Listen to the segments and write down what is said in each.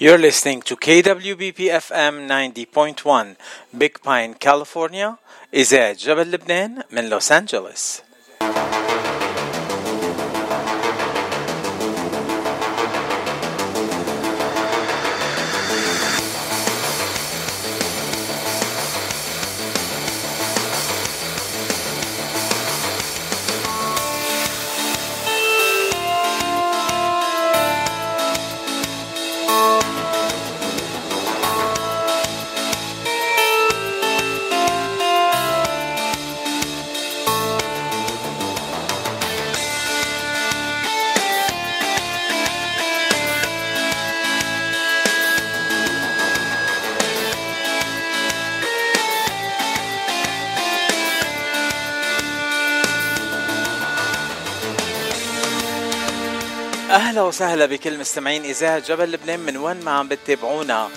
You're listening to KWBP FM 90.1 Big Pine, California. إذاعة جبل لبنان من لوس أنجلوس. وسهلا بكل مستمعين إذاعة جبل لبنان. من وين ما عم بتتابعونا؟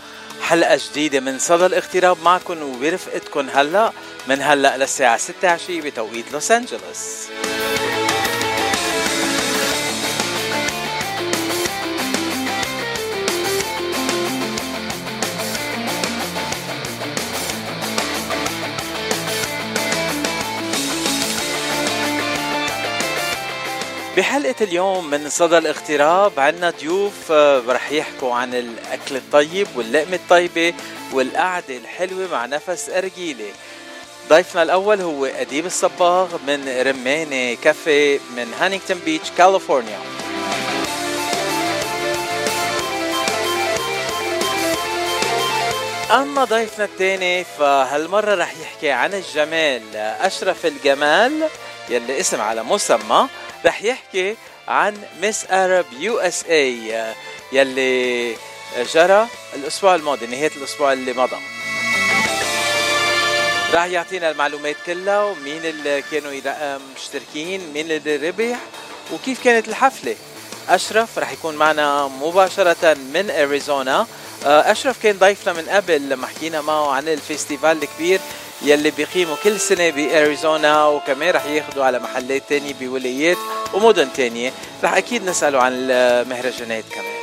حلقة جديدة من صدى الاغتراب معكم وبرفقتكم هلا من هلا للساعة 6 عشيه بتوقيت لوس أنجلوس. بحلقة اليوم من صدى الاغتراب عنا ضيوف آه، رح يحكوا عن الأكل الطيب واللقمة الطيبة والقعدة الحلوة مع نفس أرجيلة. ضيفنا الأول هو أديب الصباغ من رمانة كافيه من هانينغتون بيتش كاليفورنيا. أما ضيفنا الثاني فهالمرة رح يحكي عن الجمال أشرف الجمال يلي اسم على مسمى رح يحكي عن Miss Arab USA يلي جرى الأسبوع الماضي نهاية الأسبوع اللي مضى. راح يعطينا المعلومات كلها ومين اللي كانوا مشتركين مين اللي ربح وكيف كانت الحفلة. أشرف رح يكون معنا مباشرة من أريزونا. أشرف كان ضيفنا من قبل لما حكينا معه عن ال festival الكبير يلي بيقيموا كل سنة بأريزونا وكمان رح ياخدوا على محلات تانية بولايات ومدن تانية. رح أكيد نسأله عن المهرجانات كمان.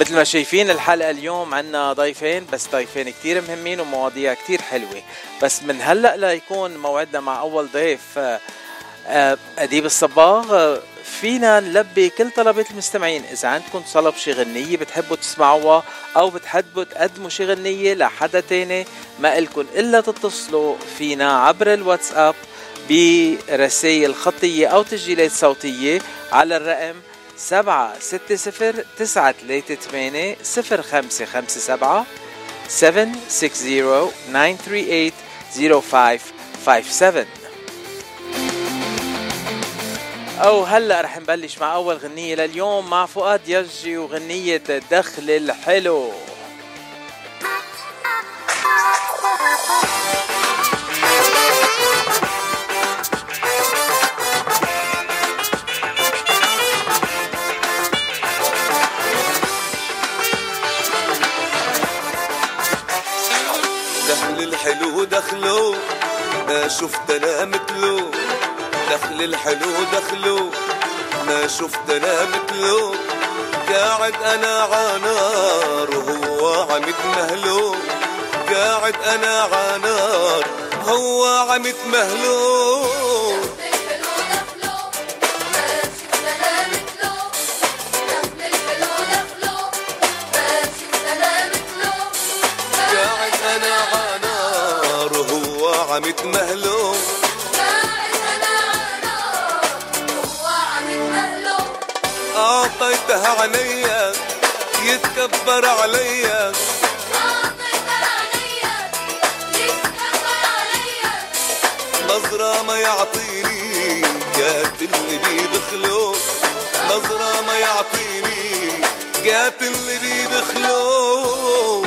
مثل ما شايفين الحلقة اليوم عنا ضيفين بس ضيفين كتير مهمين ومواضيع كتير حلوة. بس من هلأ ليكون موعدنا مع أول ضيف آه، أديب الصباغ فينا نلبي كل طلبات المستمعين. إذا عندكم طلب شي غنية بتحبوا تسمعوها أو بتحبوا تقدموا شي غنية لحدا تاني ما إلكن إلا تتصلوا فينا عبر الواتساب برسائل خطية أو تسجيلات صوتية على الرقم سبعة ستة صفر تسعة ثلاثة ثمانية صفر خمسة خمسة سبعة 760 938 0557 أو هلا رح نبلش مع أول غنية لليوم مع فؤاد يجي وغنية دخل الحلو. دخل الحلو دخلو ما شفت أنا مثله. دخل الحلو دخلو. ما شفت أنا مثله. قاعد أنا عانار وهو عم يتمهلو قاعد أنا عانار هو عم يتمهلو عم يتمهلو أعطيتها عليا يتكبر عليا نظرة ما يعطيني قاتل اللي بيدخلو. نظرة ما يعطيني قاتل اللي عملتها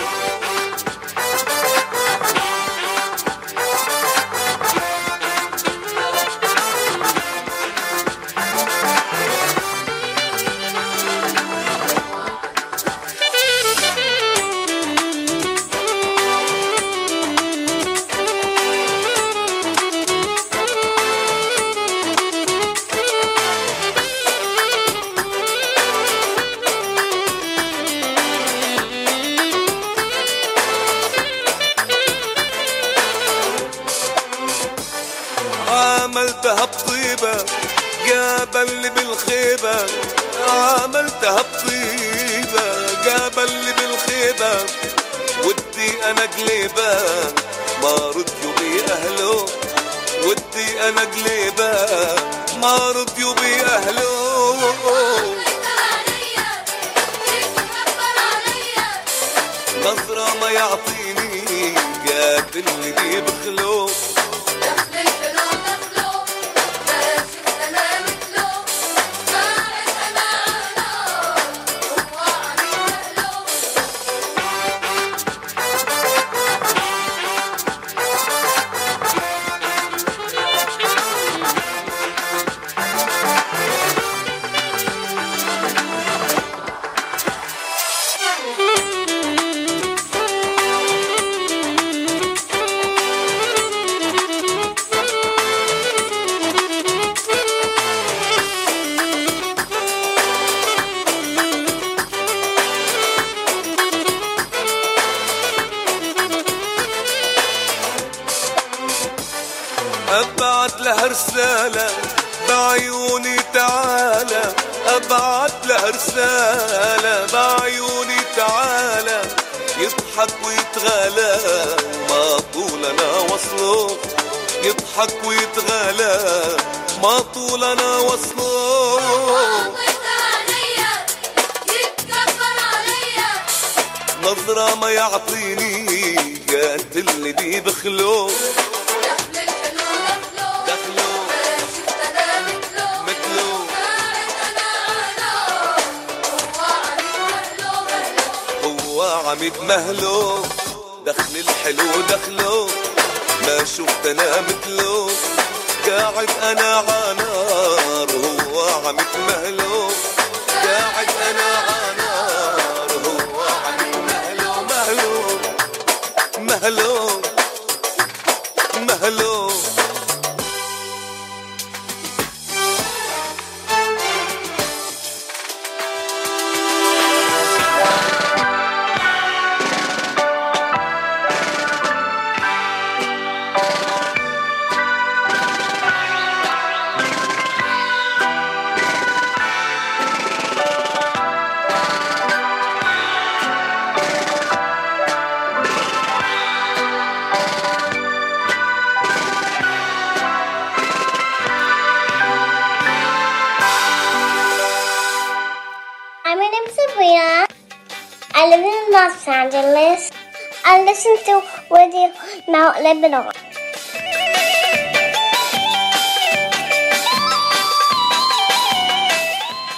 Mount Lebanon.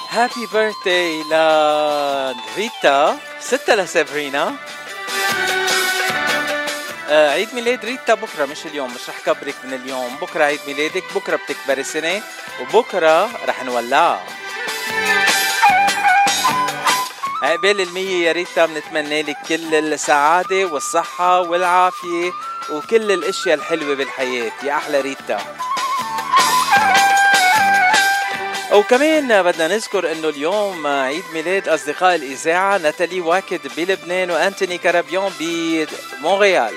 Happy birthday لريتا ستة لسابرينا آه عيد ميلاد ريتا بكرة مش اليوم مش رح كبرك من اليوم. بكرة عيد ميلادك بكرة بتكبري سنة وبكرة رح نولعها عقبال المية يا ريتا بنتمنى لك كل السعادة والصحة والعافية. وكل الأشياء الحلوة بالحياة. يا أحلى ريتا. وكمان بدنا نذكر إنه اليوم عيد ميلاد أصدقاء الإذاعة ناتالي واكد بلبنان وأنتوني كارابيون بمونريال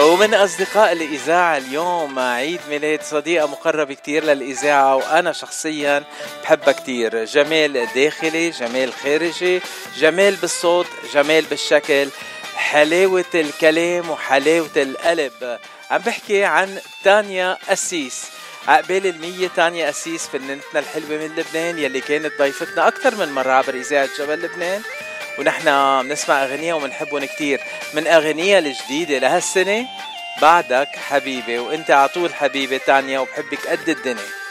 ومن أصدقاء الإذاعة اليوم عيد ميلاد صديقة مقربه كتير للإذاعة وأنا شخصيا بحبها كتير. جمال داخلي جمال خارجي جمال بالصوت جمال بالشكل. حلاوة الكلام وحلاوة القلب. عم بحكي عن تانيا أسيس. عقبال المية تانيا أسيس فنانتنا الحلوة من لبنان يلي كانت ضيفتنا أكثر من مرة عبر إذاعة جبل لبنان. ونحن بنسمع أغنية وبنحبهم كتير. من أغنية الجديدة لهالسنة بعدك حبيبي وإنت على طول حبيبي تانيا وبحبك قد الدنيا.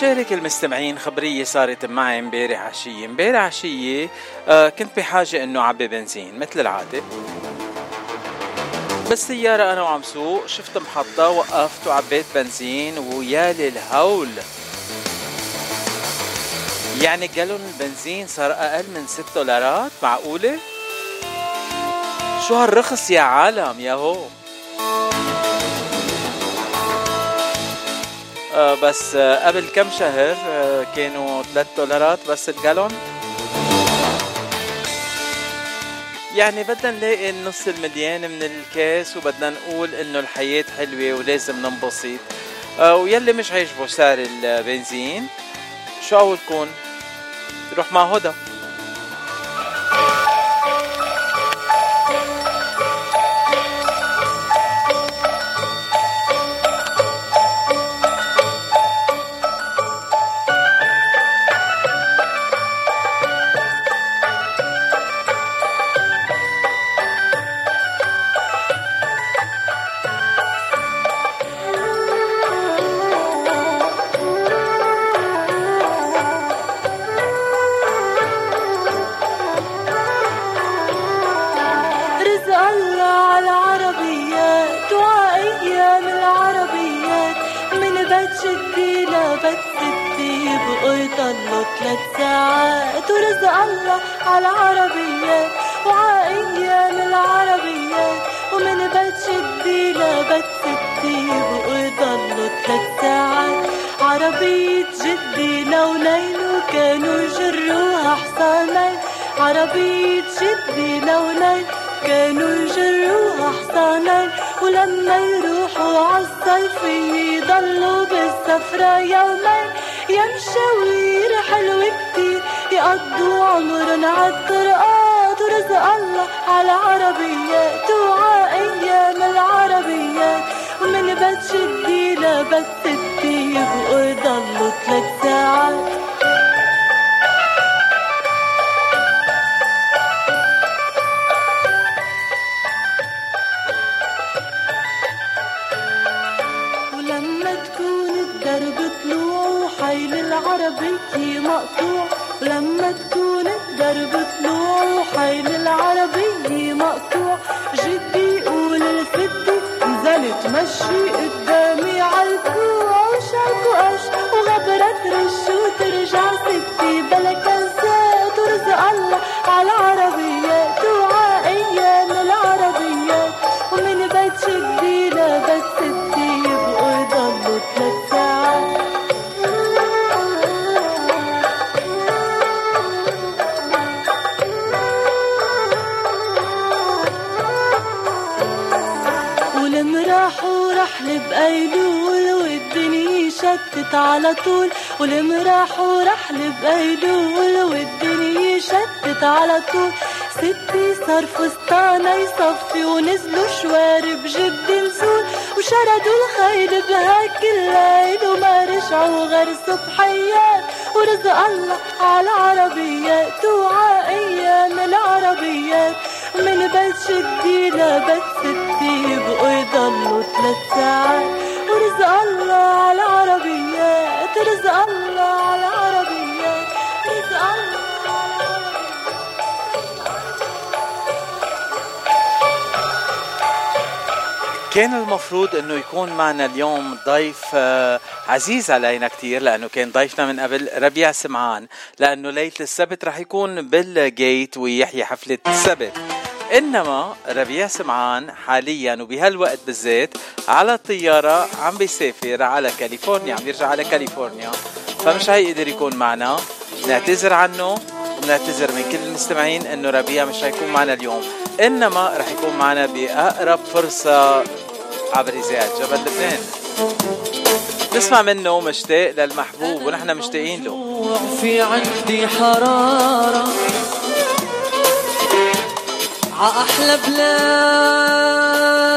شارك المستمعين خبرية صارت معي امبارح عشيه امبارح عشيه آه كنت بحاجة إنه أعبي بنزين مثل العادة. بالسيارة أنا وعم سوق شفت محطة وقفت وعبيت بنزين ويا للهول. يعني جالون البنزين صار أقل من 6 دولارات؟ معقولة؟ شو هالرخص يا عالم يا هو؟ بس آه، قبل كم شهر آه، كانوا 3 دولارات بس الجالون. يعني بدنا نلاقي النص المليان من الكاس وبدنا نقول إنه الحياة حلوة ولازم ننبسط. ويلي مش عاجبه سعر البنزين. شو قولكن روح مع هدى. معنا اليوم ضيف آه، عزيز علينا كثير لأنه كان ضيفنا من قبل ربيع سمعان. لأنه ليلة السبت رح يكون بالجيت ويحيي حفلة السبت. إنما ربيع سمعان حاليا وبهالوقت بالذات على الطيارة عم بيسافر على كاليفورنيا عم يرجع على كاليفورنيا. فمش هيقدر يكون معنا. نعتذر عنه ونعتذر من كل المستمعين إنه ربيع مش هيكون معنا اليوم. إنما رح يكون معنا بأقرب فرصة عبر إذاعة جبل لبنان. نسمع منه مشتاق للمحبوب ونحن مشتاقين له. في عندي حرارة ع أحلى بلاد.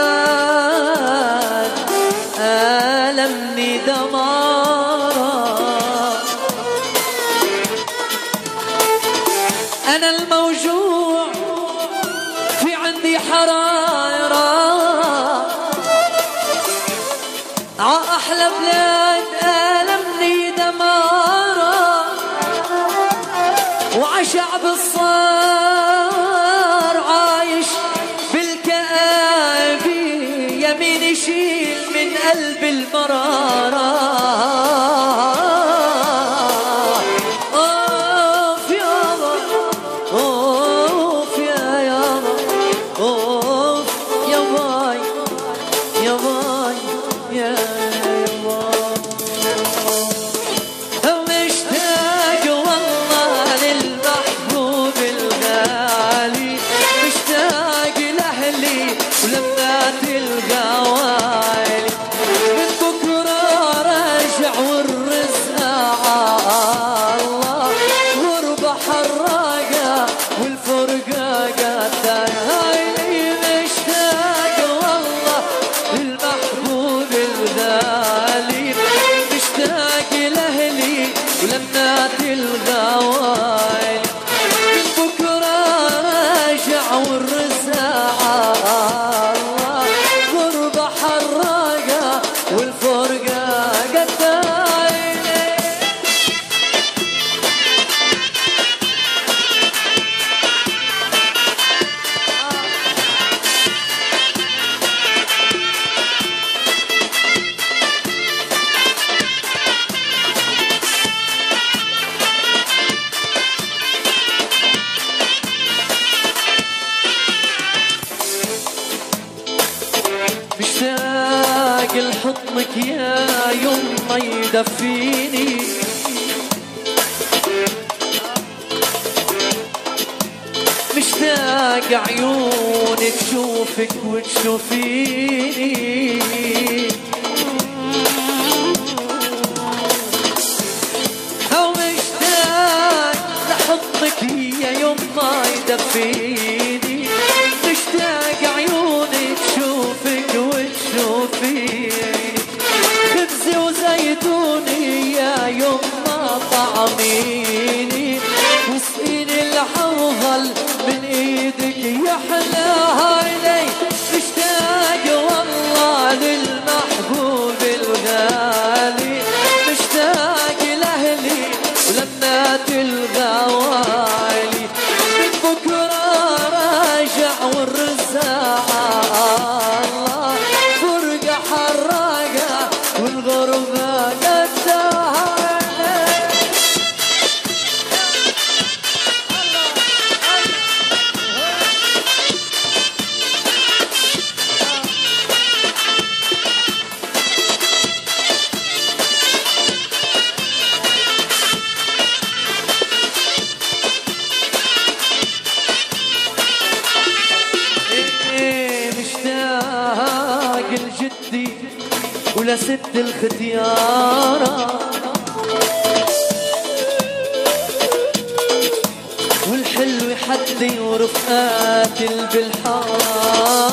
ايدي ورفقات بالحارة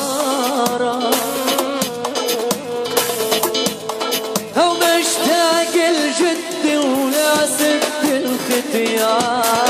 أو مشتاق لجدي ولا سد الختيار.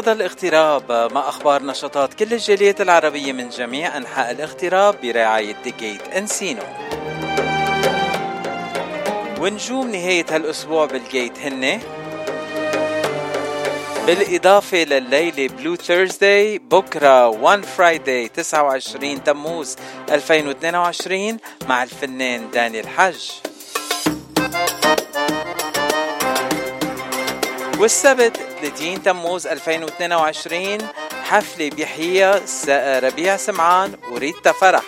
صدى الاغتراب مع أخبار نشاطات كل الجاليات العربية من جميع أنحاء الاغتراب برعاية The Gate Encino. ونجوم نهاية هالأسبوع بال Gate هن. بالإضافة لليلة Blue Thursday بكرة on Friday 29 تموز 2022 مع الفنان داني الحج والسبت ثلاثين تموز 2022 حفلة بيحيى ربيع سمعان وريتا فرح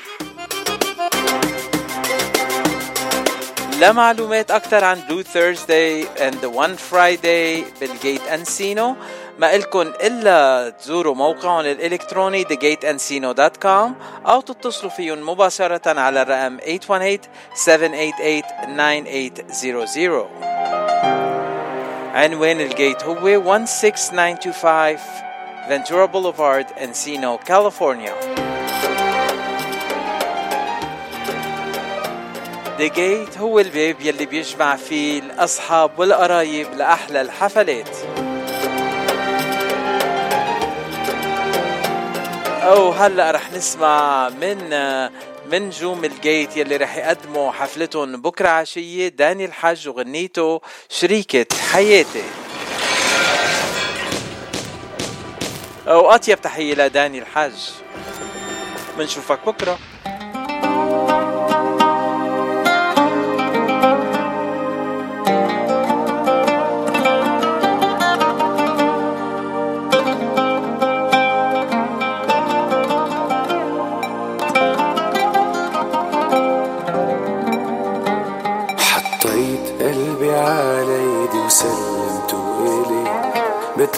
لمعلومات أكثر عن Blue Thursday and One Friday بالجيت أنسينو ما إلكن إلا تزوروا موقعهم الإلكتروني thegateandsino.com أو تتصلوا فيهم مباشرة على الرقم 818-788-9800 عنوان ال Gate هو 16925 Ventura Boulevard, Encino, California. The Gate هو الباب يلي بيجمع فيه الأصحاب والقرايب لأحلى الحفلات. أو هلأ رح نسمع من من نجوم ال Gate يلي رح يقدموا حفلتهم بكرة عشية داني الحج وغنيته شريكة حياتي. وأطيب تحية لداني الحج. منشوفك بكرة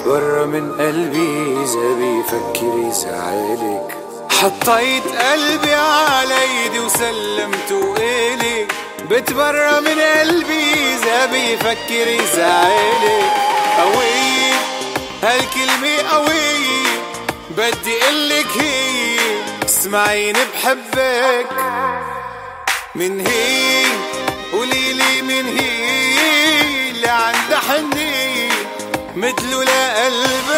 برا من قلبي إذا بيفكر يزعلك. حطيت قلبي على ايدي وسلمته إلي بتبرى من قلبي إذا بيفكر يزعلك. قوية هالكلمة قوية بدي قلك هي اسمعيني بحبك. من هي؟ قوليلي من هي اللي عندها حنية مثله لقلبك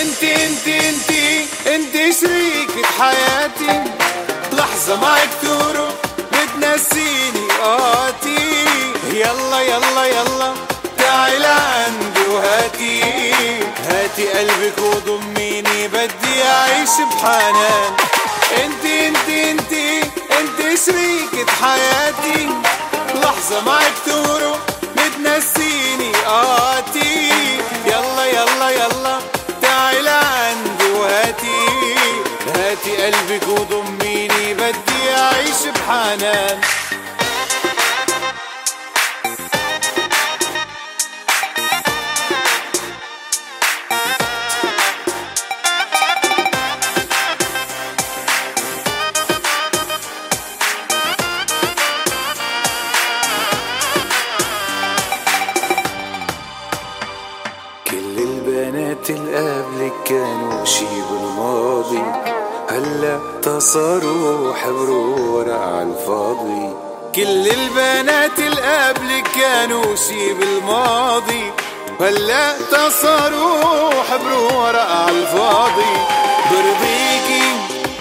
انت انت انت انت شريكة حياتي. لحظة معك تروح بتنسيني قاتي يلا يلا يلا تعي لعندي وهاتي. هاتي قلبك وضميني بدي أعيش بحنان. انت انت انت انت شريكة حياتي. لحظة معك تروح بتنسيني. قاتي يلا يلا يلا. تعالى عندي وهاتي. هاتي قلبك وضميني بدي أعيش بحنان؟ هلا تصاروا حبروا ورق على الفاضي كل البنات اللي كانوا شي بالماضي هلا تصاروا حبروا ورق على الفاضي برضيكي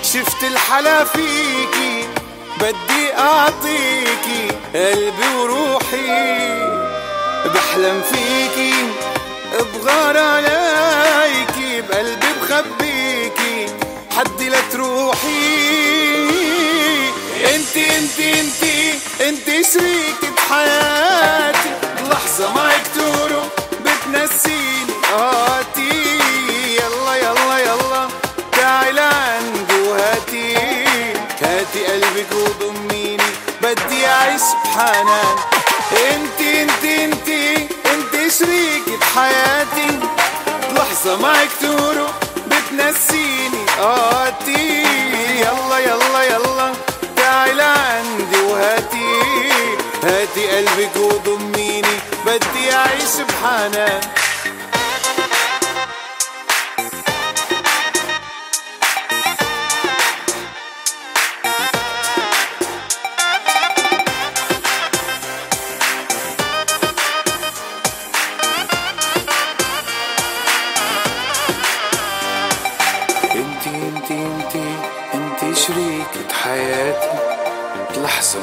شفت الحلا فيكي بدي اعطيكي قلبي وروحي. بحلم فيكي بغار عليكي بقلبي بخبيكي حدي لا تروحي. انت انت انت انت شريكة حياتي لحظة معك تروح بتنسيني. قاتي يلا يلا يلا. تعي لعندي وهاتي هاتي قلبك وضميني بدي أعيش بحنان. انت انت انت انت شريكة حياتي لحظة معك تروح بتنسيني. قاتي يلا يلا يلا. تعي لعندي وهاتي. هاتي قلبك وضميني بدي أعيش بحنان.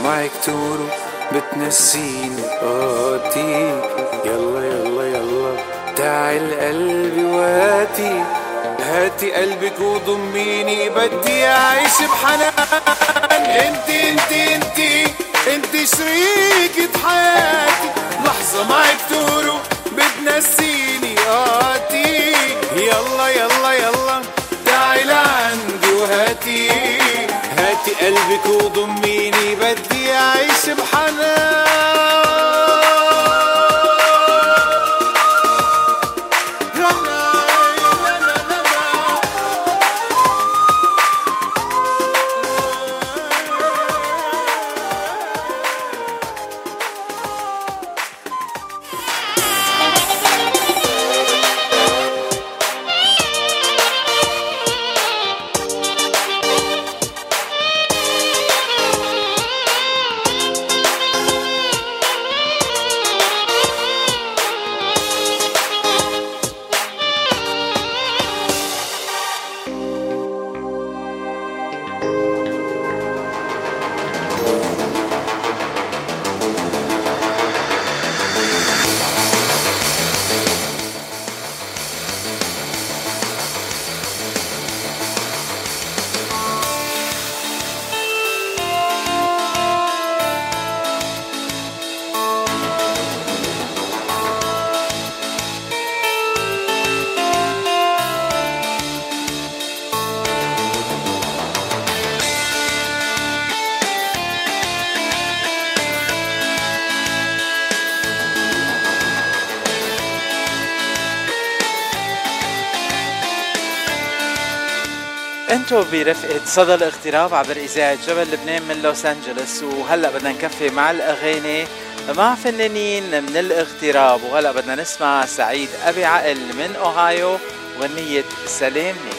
معك تورو بتنسيني. قاتي يلا يلا يلا. تعال قلبي وهاتي. هاتي قلبك وضميني بدي أعيش بحنان. انت انت انت. انت شريكة حياتي. لحظة معك تورو بتنسيني. قاتي يلا يلا يلا. تعال عندي وهاتي. هاتي قلبك وضميني بدي يعيش بحنان برفقة صدى الاغتراب عبر إذاعة جبل لبنان من لوس انجلوس وهلأ بدنا نكفي مع الأغاني مع فنانين من الاغتراب. وهلأ بدنا نسمع سعيد أبي عقل من أوهايو غنية سلامني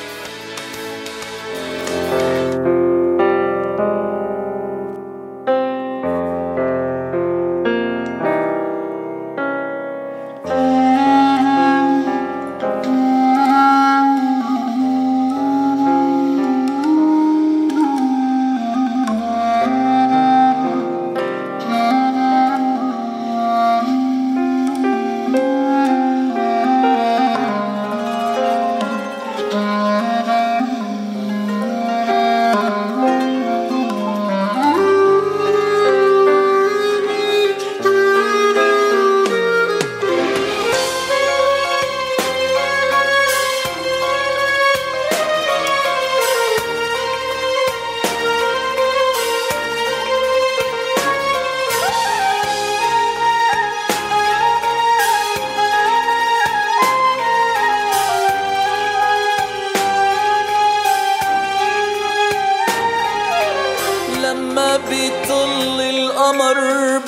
لما بيطل القمر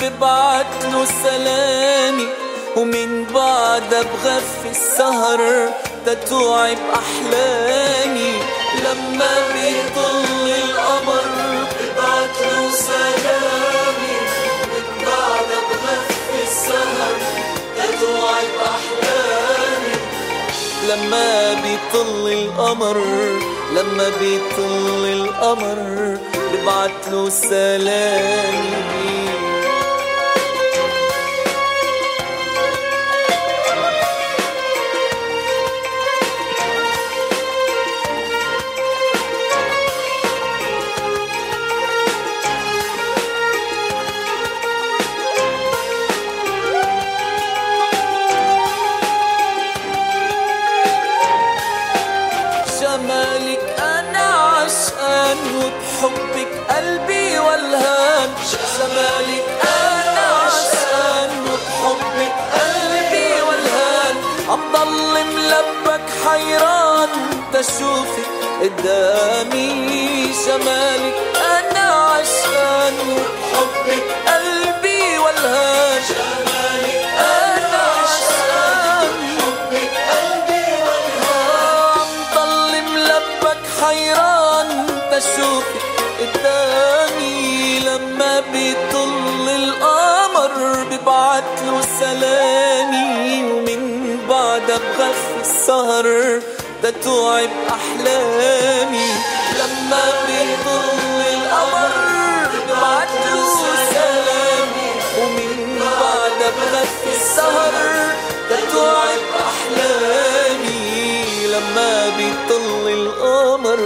ببعتله سلامي ومن بعدها بغف السهر تتوعي بأحلامي. لما بيطل القمر ببعتله سلامي من بعدها بغف السهر تتوعي بأحلامي. لما بيطل القمر لما بيطل القمر ببعتلو سلامي حيران تشوفي قدامي جمالك أنا عشان حبك قلبي والهان. شمالي أنا قلبي عم ملبك حيران قدامي. لما بيطل القمر سلامي. ومن بعدها بخاف السهر تتعب أحلامي. لما بيضل القمر بعتله سلامي. ومن بعد بغفي السهر تتعب أحلامي. لما بيطل القمر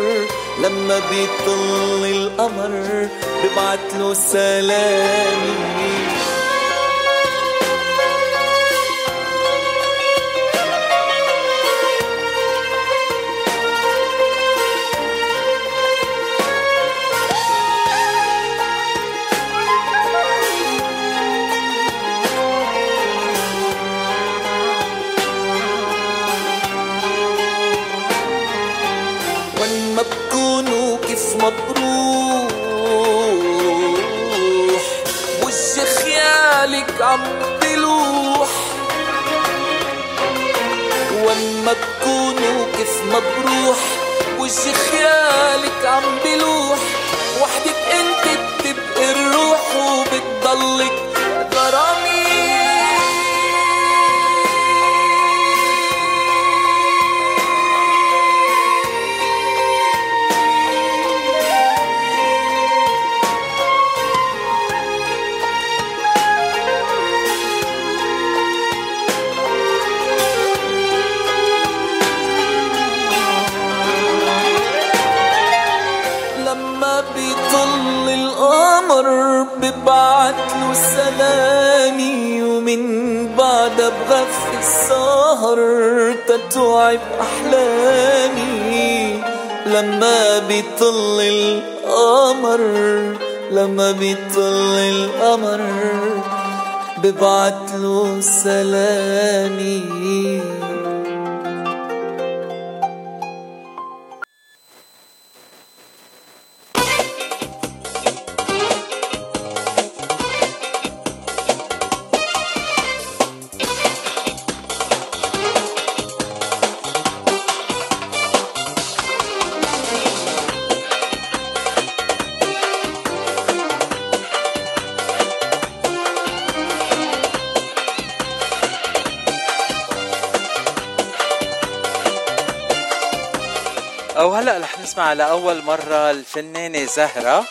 لما بيطل القمر ببعتله سلامي. ببات نسمع لأول مرة الفنانة زهرة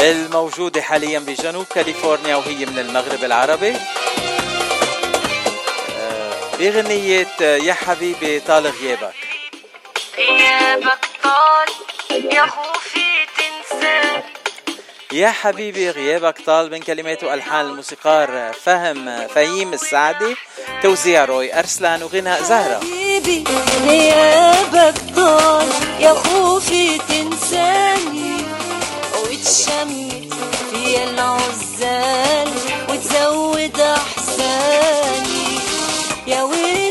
الموجودة حاليا بجنوب كاليفورنيا وهي من المغرب العربي. آه، بغنية يا حبيبي طال غيابك. غيابك طال يا خوفي تنسى يا حبيبي غيابك طال من كلمات وألحان الموسيقار فهم فهيم السعدي توزيع روي أرسلان وغناء زهرة. حبيبي غيابك طال. يا خوفي تنساني. وتشمت في العزال وتزود أحزاني. يا ويلي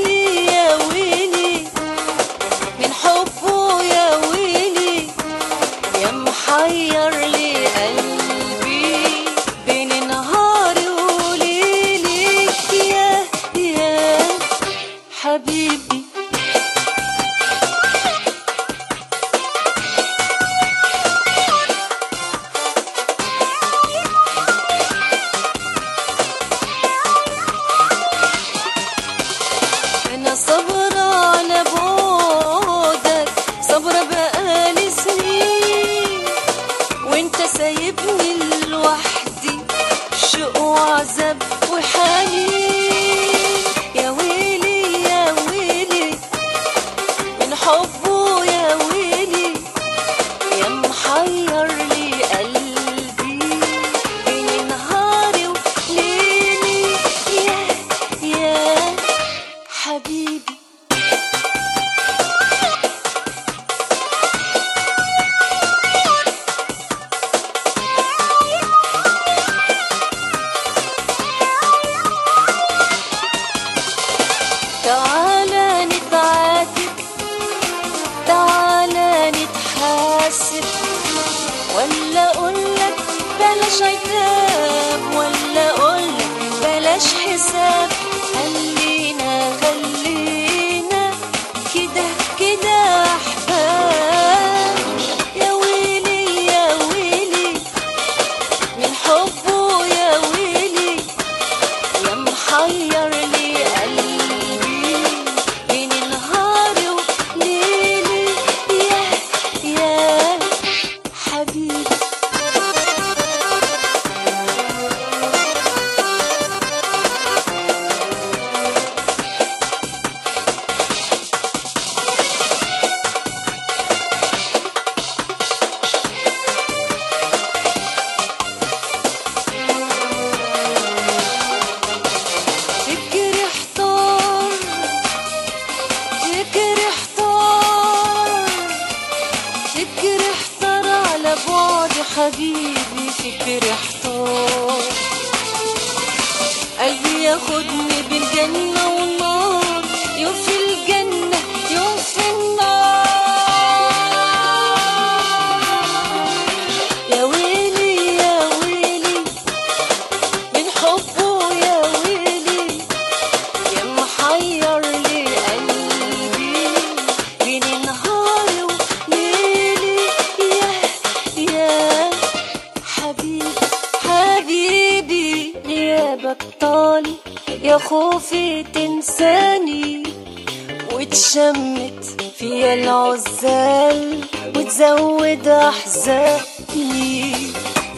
أحزاني.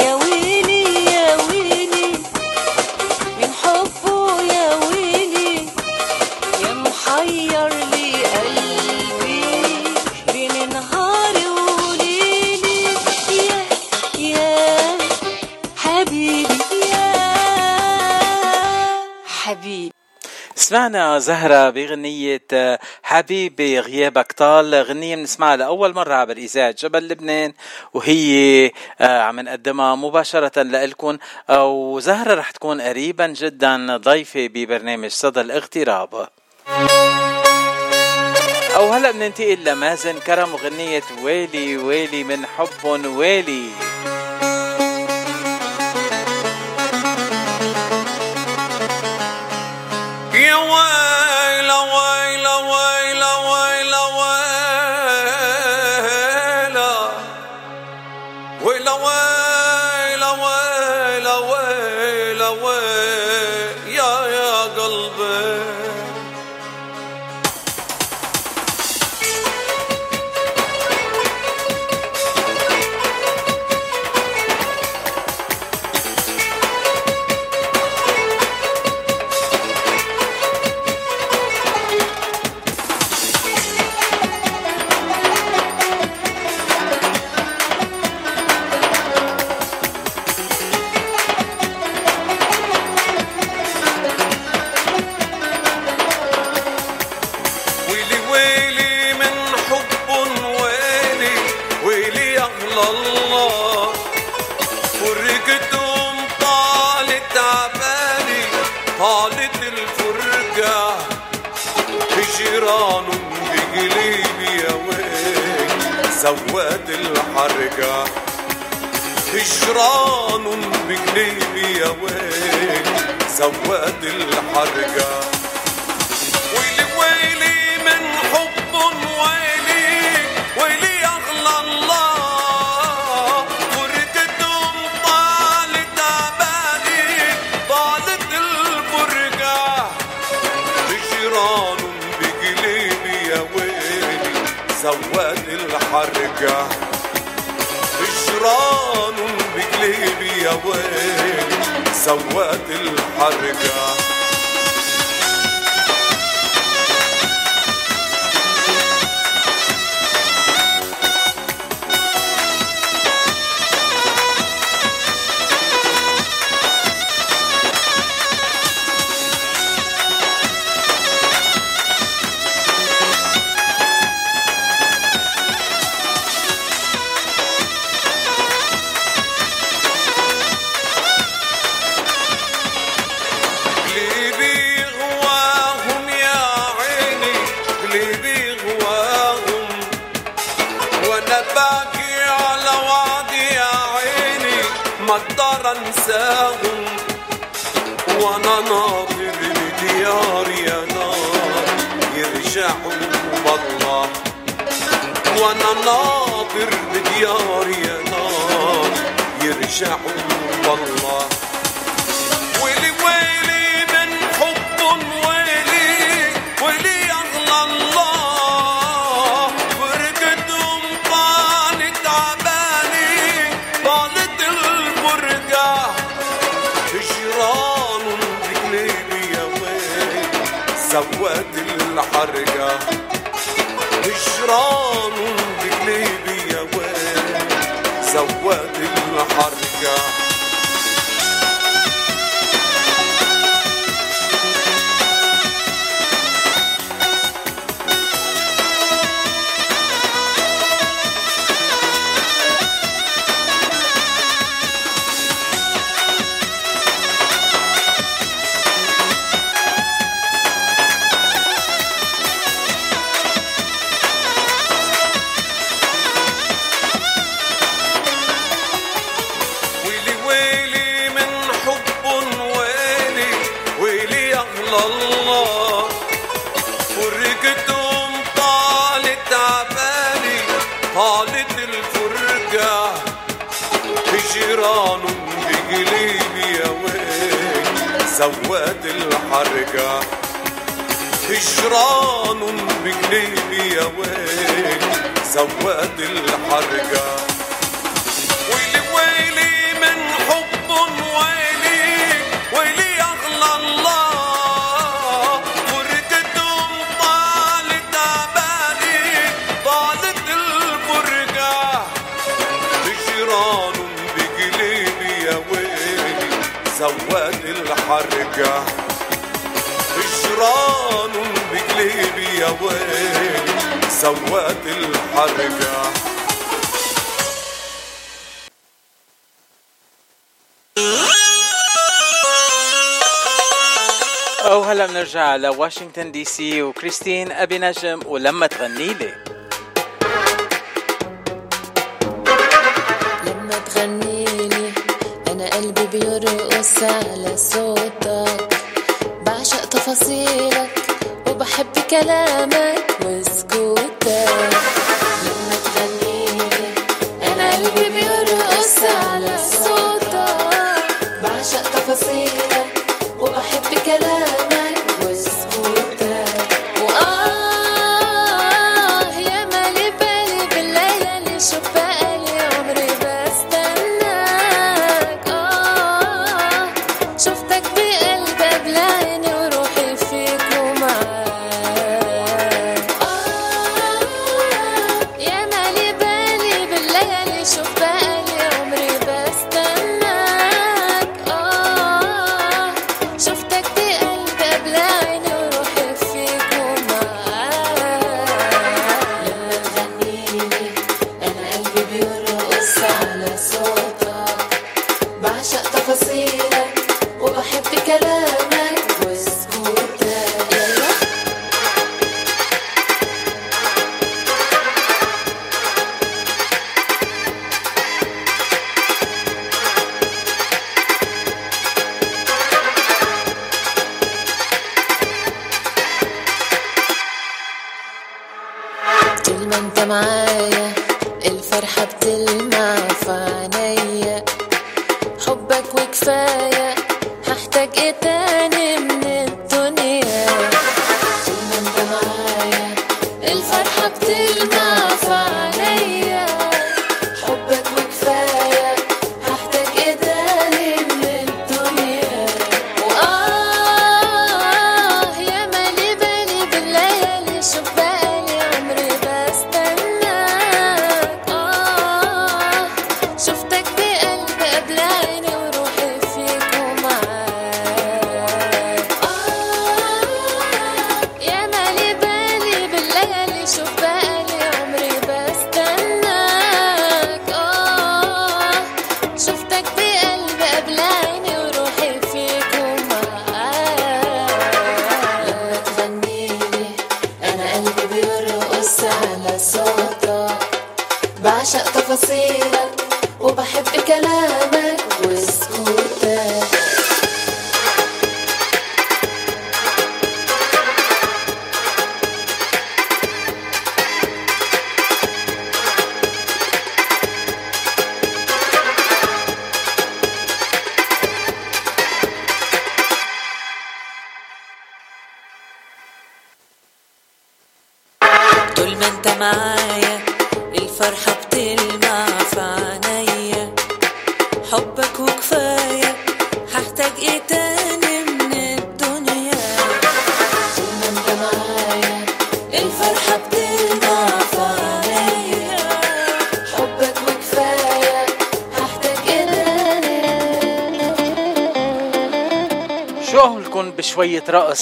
يا ويلي يا ويلي من حبه يا ويلي يا محير لي قلبي بين نهاري وليلي يا يا حبيبي يا حبيبي. سمعنا زهرة بغنية حبيبي غيابك طال غنية بنسمعها لأول مرة عبر إذاعة جبل لبنان وهي آه، عم نقدمها مباشرة لإلكم وزهرة رح تكون قريبا جدا ضيفة ببرنامج صدى الاغتراب. أو هلأ بننتقل لمازن كرم وغنية ويلي ويلي من حب ويلي. سواد الحرقة. ويلي ويلي من حب ويلي ويلي أغلى الله. فرقتهم طالت عبالي طالت الفرقة. هجران بقلبي يا ويلي سواد الحرقة. هجران بقلبي يا ويلي سواد الحرقة. انساهم وأنا ناظر لديار يا نار يرجعوا بالله. وأنا ناظر لديار يا نار يرجعوا بالله. سواد الحرقة. هجران بقلبي يا ويل سواد الحرقة. ويل سواد الحرقة. هجران بقلبي يا ويل سواد الحرقة. الحرقة هجران بقلبي يا ويلي سواد الحرقة. أو هلا بنرجع لواشنطن دي سي وكريستين أبي نجم ولما تغني لي.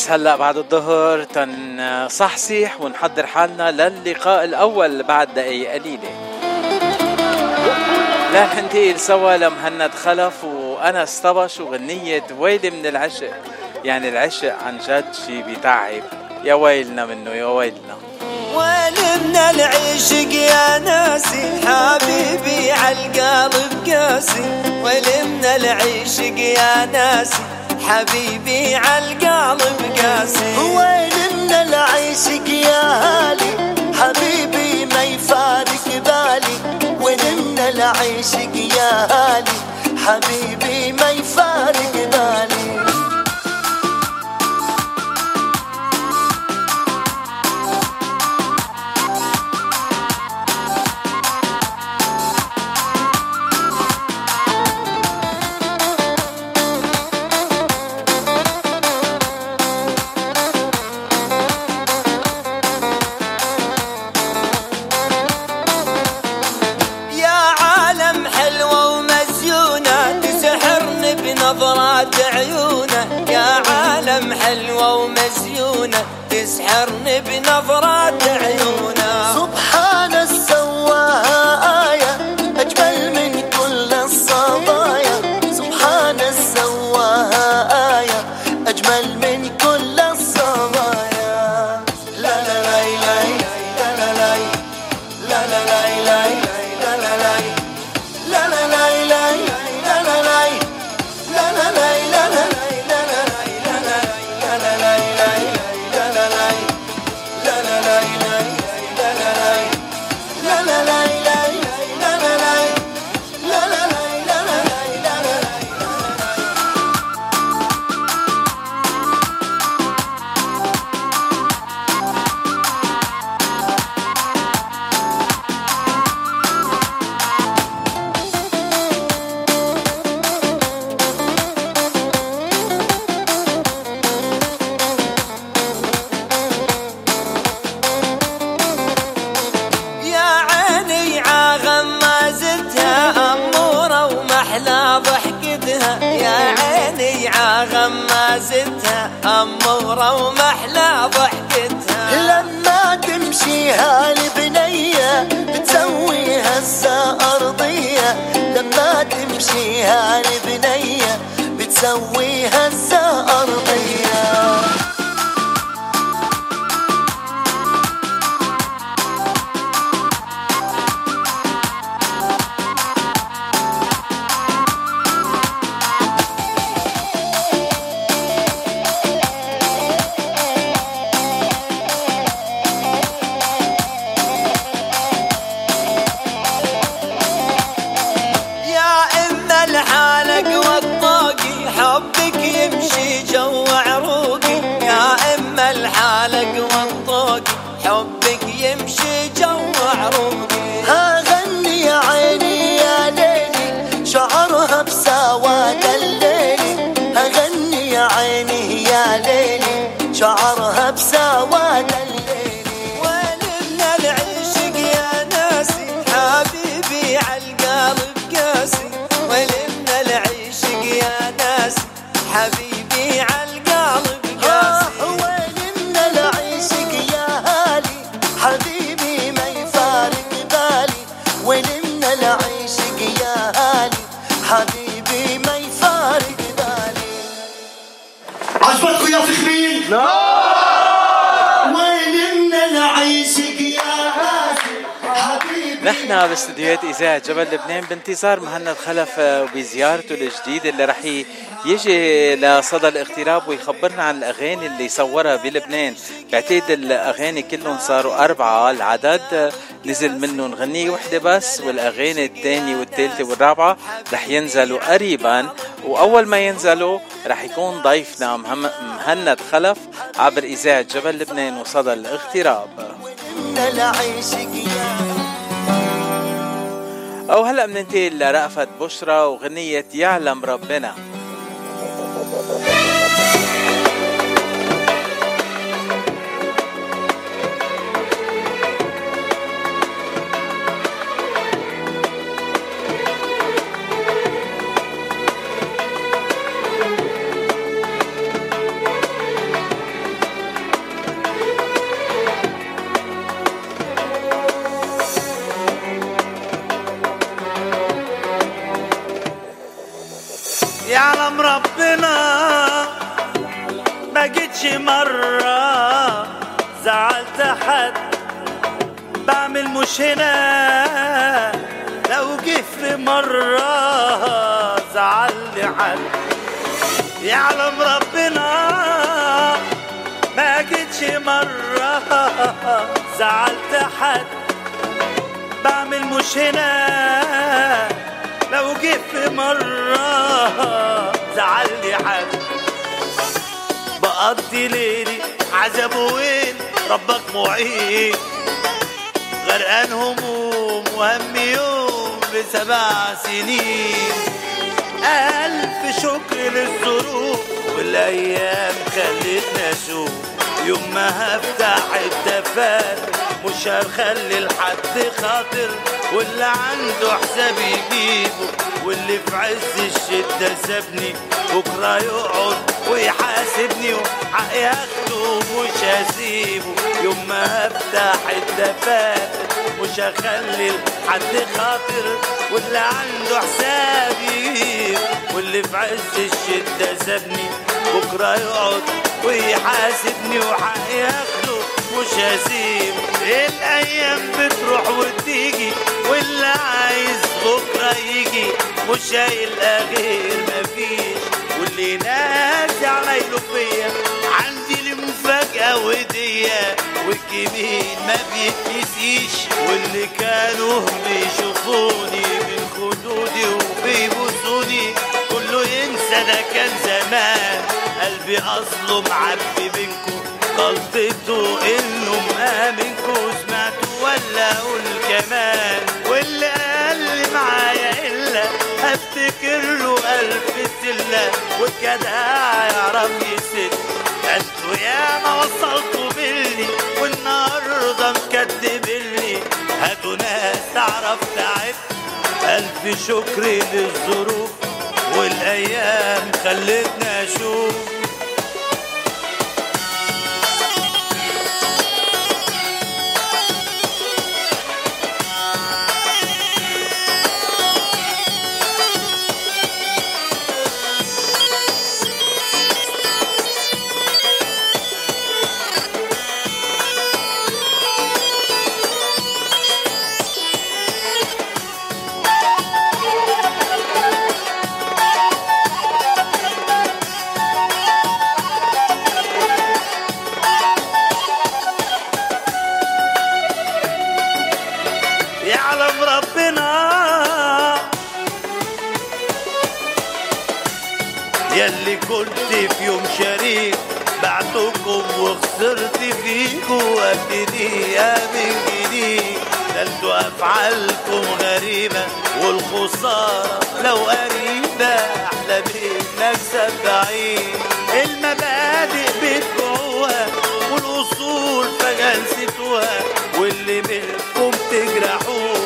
هلا بعد الظهر تنصحصح ونحضر حالنا للقاء الأول بعد دقائق قليلة. رح ننتقل سوا لمهند خلف وأنس طبش وغنية ويلي من العشق. يعني العشق عن جد شي بيتعب يا ويلنا منه يا ويلنا. ويلي من العشق يا ناسي حبيبي عالقلب قاسي. ويلي من العشق يا ناسي حبيبي عالقالب قاسي. وين من العيشك يا هالي؟ حبيبي ما يفارق بالي. وين من العيشك يا هالي؟ حبيبي ما يفارق بالي بانتظار مهند خلف وبزيارته الجديده اللي رح يجي لصدى الاغتراب ويخبرنا عن الأغاني اللي صورها بلبنان. بعتقد الأغاني كلهم صاروا أربعة العدد نزل منهم غنية وحدة بس والأغاني الثانية والثالثة والرابعة رح ينزلوا قريبا. وأول ما ينزلوا رح يكون ضيفنا مهند خلف عبر إذاعة جبل لبنان وصدى الاغتراب أو هلا بننتقل لرأفت بشرى وغنية يعلم ربنا. يعلم ربنا. ما جيتش مرة زعلت حد. بعمل مش هنا. لو جه في مرة زعلني حد. يعلم ربنا. ما جيتش مرة زعلت حد. بعمل مش هنا. لو جه في مرة زعلني حد. بقضي ليلي عذاب وين؟ ربك معين. غرقان هموم وهم يوم بسبع سنين. ألف شكر للظروف والأيام خلتنا أشوف. يوم ما هفتح الدفاتر مش هخلي لحد خاطر واللي عنده حساب يجيبه. واللي في عز الشدة سابني بكرة يقعد ويحاسبني وحقي هاخده مش هسيبه. يوم ما هفتح الدفاتر مش هخلي لحد خاطر واللي عنده حساب يجيبه. واللي في عز الشدة سابني بكرة يقعد ويحاسبني وحقي هاخده مش هسيبه. الأيام بتروح وتيجي واللي عايز بكرة يجي. مش هيلقى غير مفيش. واللي ناسي عمايله فيا عندي المفاجأة ودية. والجميل ما بيتنسيش واللي كانوا بيشوفوني من خدودي وبيبوسوني كله ينسى ده كان زمان. قلبي اصله معبي بينكم غلطته إنه مآمنكوا سمعتوا ولا أقول كمان. واللي قال لي معايا إلا هفتكر له ألف سلة والجدع يعرف يسد أنتوا يا ما وصلتوا بالي والنهاردة مكدبلي هاتوا ناس تعرف تعب ألف شكر للظروف والأيام خلتنا أشوف فيكم وابتدي من جديد ده افعالكم غريبة والخسارة لو قريبة أحلى بالمكسب بعيد المبادئ بتبيعوها والأصول فجأة نسيتوها واللي منكم تجرحوه.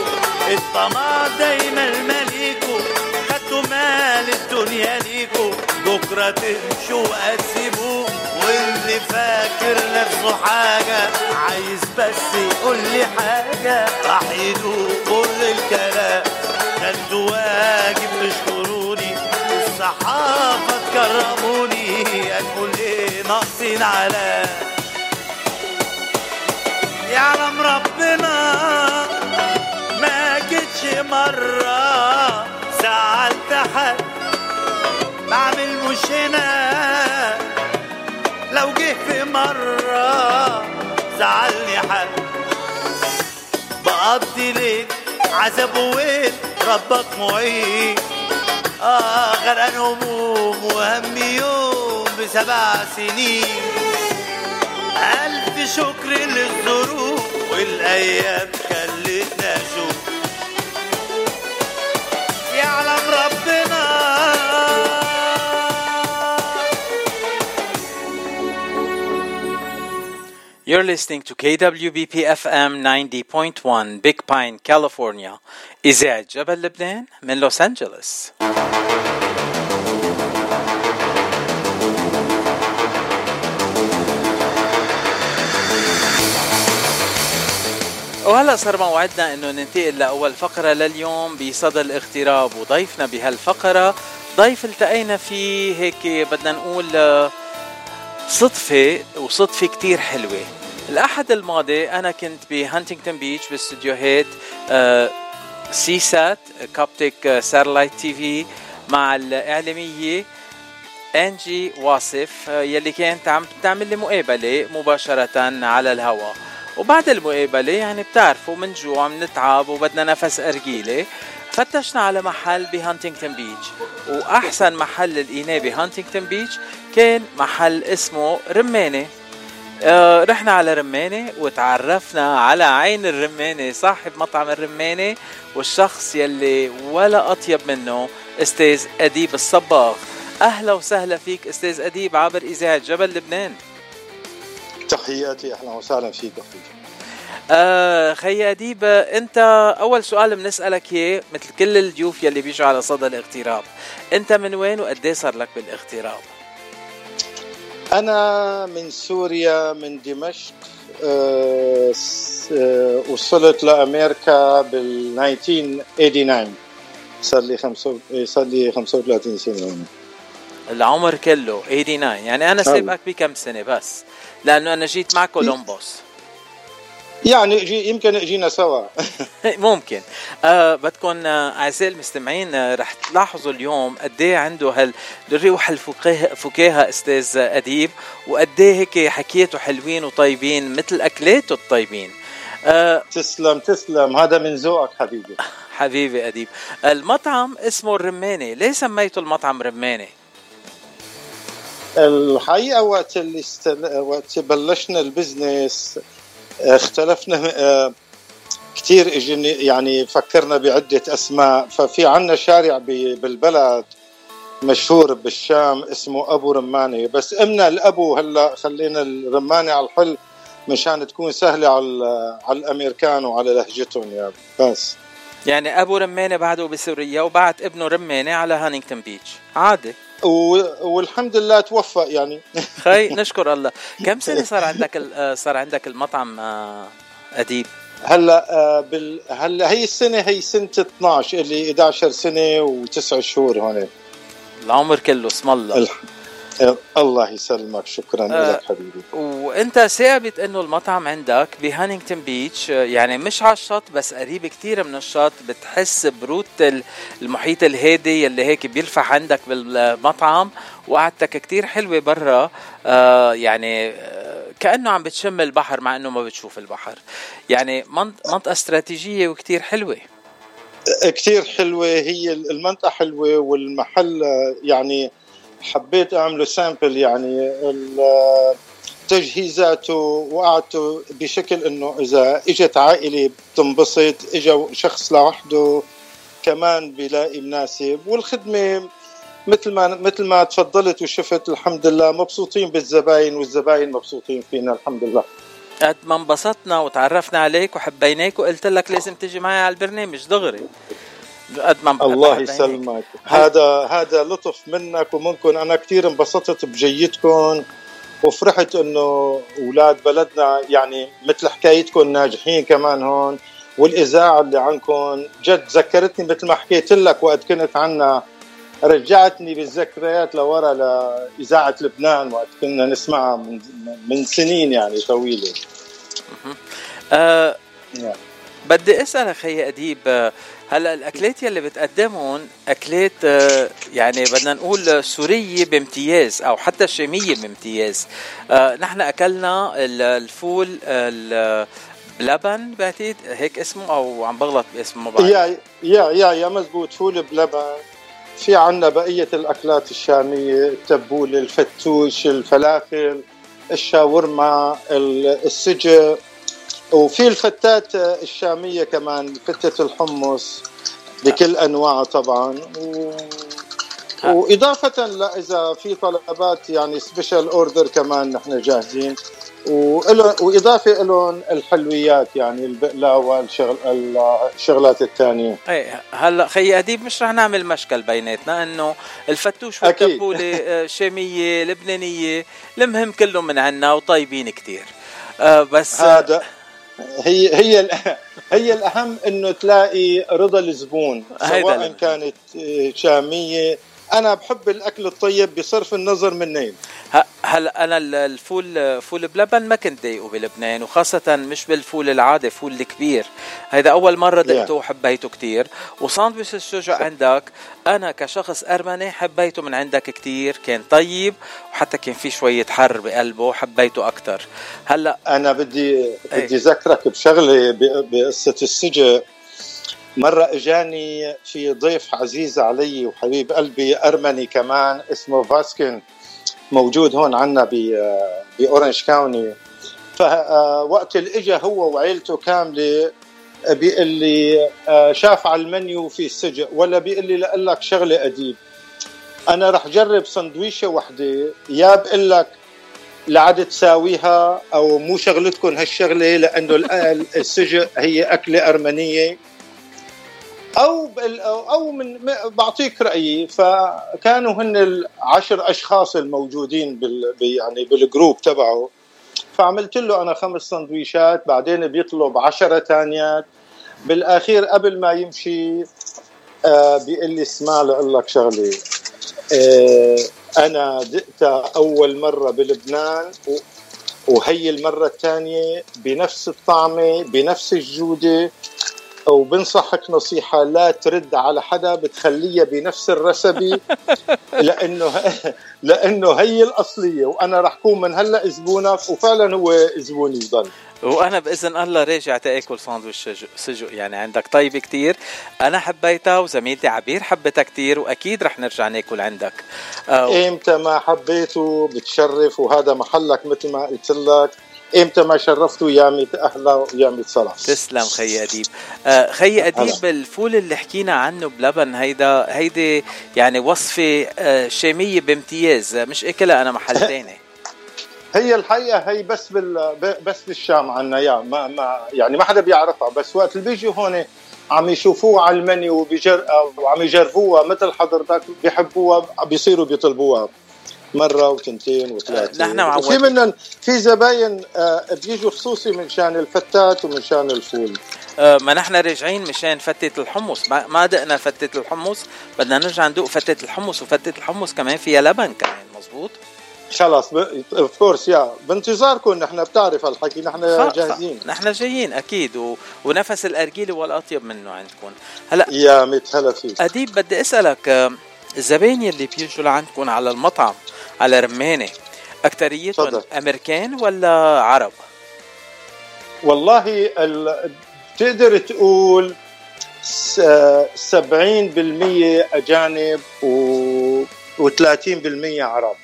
الطمع دايما ماليكوا خدتوا مال الدنيا ليكوا بكرة تمشوا وهتسيبوه واللي فاكر نفسه حاجة عايز بس يقول لي حاجة. راح يدوق كل الكلام. خدتوا واجب تشكروني الصحافة تكرموني هنقول إيه ناقصين على يعلم ربنا ما جيتش مرة. زعلت حد بعمل مش هنا مرة زعلني حد. بقضي ليل عذاب وين ربك معين. آه غرقان هموم وهم يوم بسبع سنين. ألف شكر للظروف والأيام. You're listening to KWBP FM 90.1 Big Pine, California. إذاعة جبل لبنان من لوس أنجلوس. وهلا صار موعدنا إنه ننتقل لأول فقرة لليوم بصدى الاغتراب وضيفنا بهالفقرة ضيف التقينا فيه هيك بدنا نقول آه، صدفة وصدفة كتير حلوة الأحد الماضي أنا كنت بهانتنغتون بيتش باستديوهات آه، C Sat Coptic Satellite TV مع الإعلامية أنجي واصف آه، يلي كانت عم تعمل لي مقابلة مباشرة على الهواء وبعد المقابلة يعني بتعرفوا من جوع منتعب وبدنا نفس أرجيلة. فتشنا على محل بهانتنغتون بيتش. وأحسن محل لقيناه بهانتنغتون بيتش كان محل اسمه رمانة. آه رحنا على رمانة وتعرفنا على عين الرمانة صاحب مطعم الرمانة والشخص يلي ولا أطيب منه أستاذ أديب الصباغ. أهلا وسهلا فيك أستاذ أديب عبر إذاعة جبل لبنان. تحياتي أهلا وسهلا فيك. أخوي آه خي أديب أنت أول سؤال بنسألك إياه مثل كل الضيوف يلي بيجوا على صدى الاغتراب أنت من وين وقد صار لك بالاغتراب؟ أنا من سوريا من دمشق آه، آه، وصلت لأمريكا بال 1989 صار لي خمسة صار لي 35 سنة هون العمر كله 89 يعني أنا سابقك بكم سنة بس؟ لأنه أنا جيت مع كولومبوس. يعني جي يمكن اجينا سوا. ممكن. آه بدكم آه أعزائي المستمعين آه رح تلاحظوا اليوم قد إيه عنده هال الروح الفكاهه فكاهه أستاذ أديب وقد إيه هيك حكيته حلوين وطيبين مثل أكلاته الطيبين. آه تسلم تسلم. هذا من ذوقك حبيبي. حبيبي أديب. المطعم اسمه الرمانه ليه سميته المطعم رمانه الحقيقة وقت اللي استل... وقت بلشنا ال business اختلفنا آه، كثير يعني فكرنا بعدة أسماء. ففي عنا شارع بالبلد مشهور بالشام اسمه أبو رمانه بس أمنا الأبو هلأ خلينا الرمانه على الحل مشان تكون سهلة على على الأمريكان وعلى لهجتهم يا بس. يعني أبو رمانه بعده بسوريا وبعت ابنه رمانه على هانينغتون بيتش. عادي. والحمد لله توفق يعني. خي نشكر الله. كم سنة صار عندك ال- آه، صار عندك المطعم آه، أديب؟ هلأ آه، بال... هلأ هي السنة هي سنة 12 اللي 11 سنة وتسع شهور هون. العمر كله اسم الله. الله يسلمك. شكرا آه. لك حبيبي. وأنت ثابت إنه المطعم عندك بهانينغتون بيتش يعني مش على الشط بس قريب كتير من الشط بتحس برودة ال- المحيط الهادي اللي هيك بيلفح عندك بالمطعم وقعدتك كتير حلوة برا. آه يعني آه كأنه عم بتشم البحر مع إنه ما بتشوف البحر. يعني منط- منطقة استراتيجية وكتير حلوة. كثير حلوة. هي المنطقة حلوة والمحل يعني حبيت اعمله سامبل يعني تجهيزاته وقعدته بشكل إنه إذا إجت عائلة بتنبسط إجا شخص لوحده كمان بيلاقي مناسب والخدمة مثل ما مثل ما تفضلت وشفت الحمد لله مبسوطين بالزباين والزباين مبسوطين فينا الحمد لله. قد ما انبسطنا وتعرفنا عليك وحبيناك وقلت لك لازم تيجي معي على البرنامج دغري. قد ما الله. يسلمك. هذا هذا لطف منك ومنكم أنا كثير انبسطت بجيتكم وفرحت إنه أولاد بلدنا يعني مثل حكايتكم ناجحين كمان هون. والإذاعة اللي عندكم جد ذكرتني مثل ما حكيت لك وقت كنت عنا. رجعتني بالذكريات لورا لإذاعة لبنان وقت كنا نسمعها من, من سنين يعني طويلة. آه يعني. بدي اسالك خي أديب آه، هلا الأكلات يلي بتقدمهم أكلات آه، يعني بدنا نقول سورية بامتياز أو حتى شامية بامتياز. آه، نحن أكلنا ال- الفول ال- بلبن بعتقد هيك اسمه أو عم بغلط باسمه ما بعرف yeah yeah yeah yeah مزبوط فول بلبن. في عنا بقية الأكلات الشامية التبولة الفتوش الفلافل الشاورما ال- السجق. وفي الفتات الشامية كمان فتة الحمص بكل أنواعها طبعا. و... وإضافة لا إذا في طلبات يعني special order كمان نحن جاهزين. وإضافة لهم الحلويات يعني البقلاوة الشغل الشغلات الثانية. إيه هلأ خي أديب مش رح نعمل مشكل بيناتنا إنه الفتوش أكيد. والتبوله آه، شامية لبنانية المهم كلهم من عنا وطيبين كتير. آه بس هذا هي هي هي الأهم إنه تلاقي رضا الزبون سواء كانت شامية أنا بحب الأكل الطيب بصرف النظر منين ه- هلا أنا ال- الفول فول بلبن ما كنت ضايقه بلبنان وخاصة مش بالفول العادي فول الكبير. هيدا أول مرة دقته وحبيته كتير. وساندويش السجق عندك أنا كشخص أرمني حبيته من عندك كتير كان طيب وحتى كان في شوية حر بقلبه حبيته أكتر. هلأ أنا بدي إيه. بدي اذكرك بشغلة بقصة السجق. مرة إجاني في ضيف عزيز علي وحبيب قلبي أرمني كمان اسمه فاسكن موجود هون ب بأورنج كاوني. فوقت اللي اجى هو وعيلته كاملة بيقول لي آه، شاف على المنيو في السجق ولا بيقول لي لأقول لك شغلة اديب أنا رح جرب سندويشة وحدة يا بقول لك لعد تساويها أو مو شغلتكم هالشغلة لأنه ال- السجق هي أكلة أرمنية. أو أو من بعطيك رأيي. فكانوا هن العشر أشخاص الموجودين بال يعني بالجروب تبعه. فعملت له أنا خمس سندويشات بعدين بيطلب عشرة تانيات. بالأخير قبل ما يمشي آه بيقول لي اسمع لك شغلة. آه أنا دقتها أول مرة بلبنان وهي المرة الثانية بنفس الطعمة بنفس الجودة. وبنصحك نصيحة لا ترد على حدا بتخليها بنفس الرسبه لأنه لأنه هي الأصلية وأنا رح كون من هلأ زبونك وفعلا هو زبوني ضل وأنا بإذن الله راجع تأكل ساندويش سجق- يعني عندك طيب كتير. أنا حبيتها وزميلتي عبير حبتها كتير وأكيد رح نرجع نأكل عندك. آه، إمتى ما حبيته بتشرف وهذا محلك مثل ما قلت لك. إمتى ما شرفته يا ميت أهلا ويا ميت صلاة تسلم خي أديب. آه خي أديب الفول اللي حكينا عنه بلبن هيدا هيدي يعني وصفة آه شامية بامتياز مش إكلها أنا محل تاني. هي الحقيقة هي بس بال بس بالشام عنا يا ما ما يعني ما حدا بيعرفها بس وقت اللي بيجوا هون عم يشوفوها على المنيو وبيجر وعم يجربوها مثل حضرتك بيحبوها بيصيروا بيطلبوها. مرة وتنتين وثلاثه نحن معودين. وفي منهم في زباين آه، بيجوا خصوصي من شان الفتات ومن شان الفول. آه ما نحن راجعين مشان فتة الحمص. ما, ما دقنا فتة الحمص. بدنا نرجع ندوق فتة الحمص وفتة الحمص كمان فيها لبن كمان مزبوط؟ خلاص of course yeah. بانتظاركم نحن بتعرف هالحكي نحن جاهزين. نحن جايين أكيد. و... ونفس الأرجيلة والأطيب منه عندكم. هلا يا ميت هلا فيك. أديب بدي أسألك آه، الزباين يلي بيجوا لعندكم على المطعم على رمانة اكثريتهم. أمريكان ولا عرب؟ والله ال... تقدر تقول س- آه، 70% أجانب و و30% عرب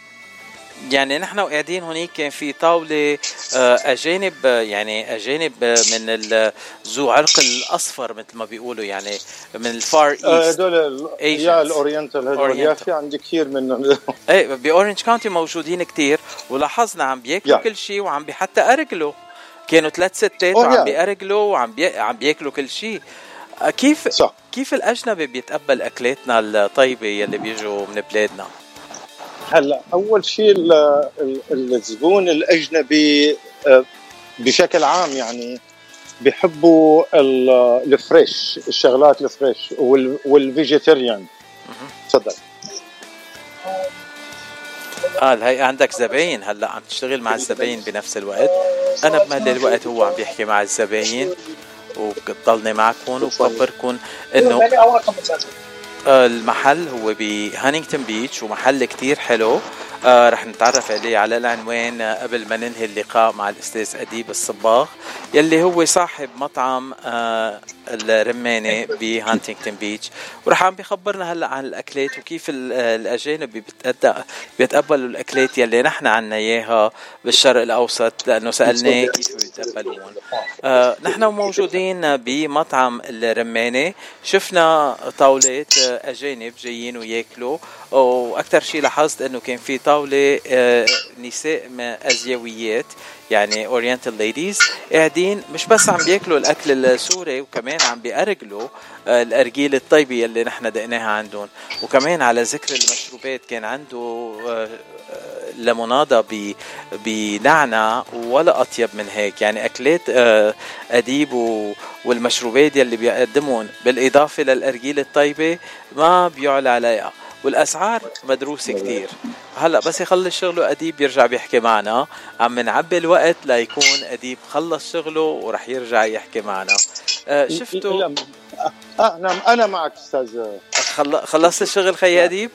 يعني نحن وقاعدين هونيك كان في طاولة آه، أجانب آه، يعني أجانب آه، من ذو عرق الأصفر مثل ما بيقولوا يعني من ال Far East هدول. يا الأورينتال هدول يا. في عندي كثير منهم إيه ب Orange County موجودين كتير ولاحظنا عم بياكلوا Yeah. كل شيء وعم حتى أرجلوا كانوا ثلاث ستات Oh, وعم yeah. بيأرجلوا وعم بي... عم بياكلوا كل شيء كيف صح كيف الأجنبي بيتقبل أكلاتنا الطيبة يلي بيجوا من بلادنا؟ هلا أول شيء ال- ال- الزبون الأجنبي آه، بشكل عام يعني بيحبوا ال- ال fresh الشغلات ال fresh وال- وال vegetarian. تفضل. قال هي عندك زباين. هلا عم تشتغل مع الزباين بنفس الوقت. أنا بملي الوقت هو عم بيحكي مع الزباين وبضلني معكم وبخبركم إنه آه، المحل هو ب Huntington Beach ومحل كتير حلو. آه رح نتعرف عليه على العنوان آه، قبل ما ننهي اللقاء مع الأستاذ أديب الصباغ يلي هو صاحب مطعم آه الرمانة بهانتينغتون بيتش. ورح عم بيخبرنا هلأ عن الأكلات وكيف آه، الأجانب بيتقبلوا الأكلات يلي نحن عنا إياها بالشرق الأوسط لأنه سألناه كيف بيتقبلوهم آه نحن موجودين بمطعم الرمانة. شفنا طاولات آه، أجانب جايين وياكلوا. وأكثر شيء لاحظت إنه كان في طاولة آه، نساء آسيويات يعني oriental ladies قاعدين مش بس عم بياكلوا الأكل السوري وكمان عم بيأرجلوا آه، الأرجيل الطيبة يلي نحن دقناها عندهم. وكمان على ذكر المشروبات كان عنده آه، ليمونادا بنعنع ولا أطيب من هيك. يعني أكلات أديب والمشروبات يلي بيقدمهم بالإضافة للأرجيل الطيبة ما بيعلى عليها. والأسعار مدروسة كتير. هلأ بس يخلص شغله أديب يرجع بيحكي معنا. عم نعبي الوقت ليكون أديب. خلص شغله ورح يرجع يحكي معنا. آه شفتوا؟ لا، آه نعم. أنا معك أستاذ. خل- خلصت الشغل خي أديب؟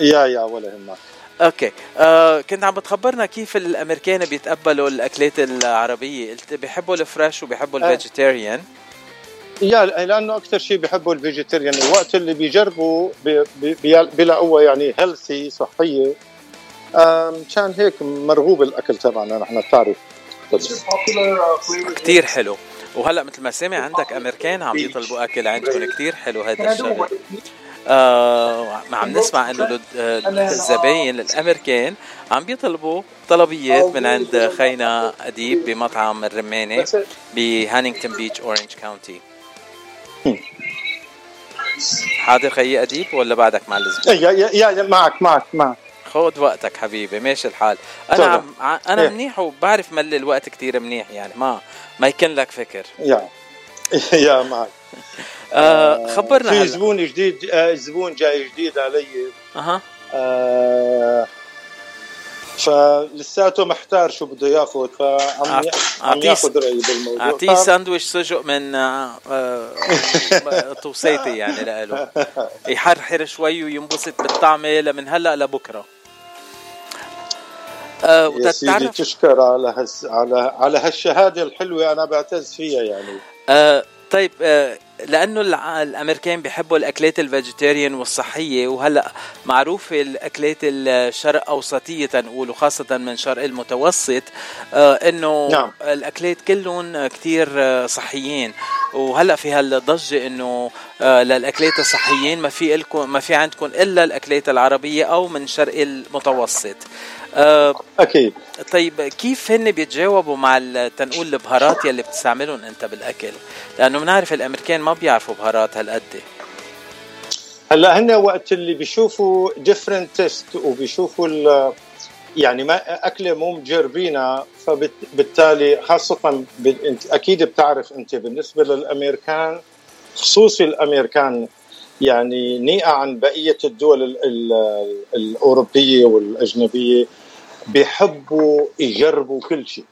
yeah yeah ولا يهمك. okay. آه كنت عم بتخبرنا كيف الامريكان بيتقبلوا الأكلات العربية. قلت بيحبوا ال fresh وبيحبوا آه. yeah لأنه أكثر شيء بيحبوا ال vegetarian الوقت اللي بيجربوا بي- بي- بي- بيلاقوها يعني healthy صحية. مشان هيك مرغوب الأكل تبعنا نحن بتعرف. كتير حلو. وهلأ مثل ما سامع عندك أمريكان عم يطلبوا أكل عندكم كتير حلو هذا الشغل. آه عم نسمع إنه آه، الزباين الأمريكان عم بيطلبوا طلبيات من عند خينا أديب بمطعم الرمانة ب Huntington Beach Orange County. حاضر خيي أديب ولا بعدك مع الزبون يا يا يا معك معك معك. خود وقتك حبيبي ماشي الحال. أنا. عم أنا إيه. منيح وبعرف ملي الوقت كتير منيح يعني ما ما يكن لك فكر. يا. يا معك. آه خبرنا في زبون جديد آه، زبون جاي جديد علي. أها. آه فلساته محتار شو بده ياخذ فعم عم ياخذ رأيي بالموضوع. أعطيه ف- ساندويش سجق من آه، آه، توصيتي يعني لإله. يحرحر شوي وينبسط بالطعمه لمن هلأ لبكرة. آه يا سيدي تشكر على هس على على هالشهادة الحلوة أنا بعتز فيها يعني. آه طيب آه لأنه الأمريكان بيحبوا الأكلات الفيجيتيريان والصحية وهلأ معروفه الأكلات الشرق أوسطية تنقول وخاصه من شرق المتوسط آه إنه نعم. الأكلات كلهم كتير آه، صحيين وهلأ في هالضجة إنه آه، للأكلات الصحيين ما في لكم ما في عندكم إلا الأكلات العربية أو من شرق المتوسط أكيد. طيب كيف هن بيتجاوبوا مع تنقول البهارات يلي بتستعملهم أنت بالأكل؟ لأنه بنعرف الأمريكان ما بيعرفوا بهارات هالقد. هلأ هن وقت اللي بيشوفوا different taste وبيشوفوا ال- يعني ما أكلة مو مجربينها فبالتالي خاصة أكيد بتعرف أنت بالنسبة للأمريكان خصوصي الأمريكان يعني نقية عن بقية الدول ال ال الأوروبية والأجنبية. بيحبوا يجربوا كل شيء.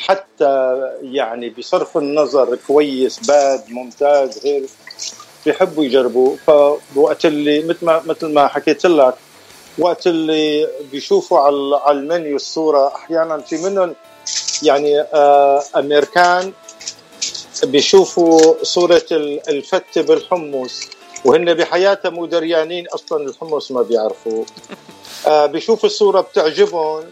حتى يعني بصرف النظر كويس bad ممتاز غير بيحبوا يجربوا فوقت اللي مثل ما مثل ما حكيت لك وقت اللي بيشوفوا على على المنيو الصورة أحيانا في منهم يعني آه أمريكان بيشوفوا صورة ال- الفته بالحمص وهن بحياتهم مو دريانين أصلا الحمص ما بيعرفوا. آه بيشوفوا الصورة بتعجبهم.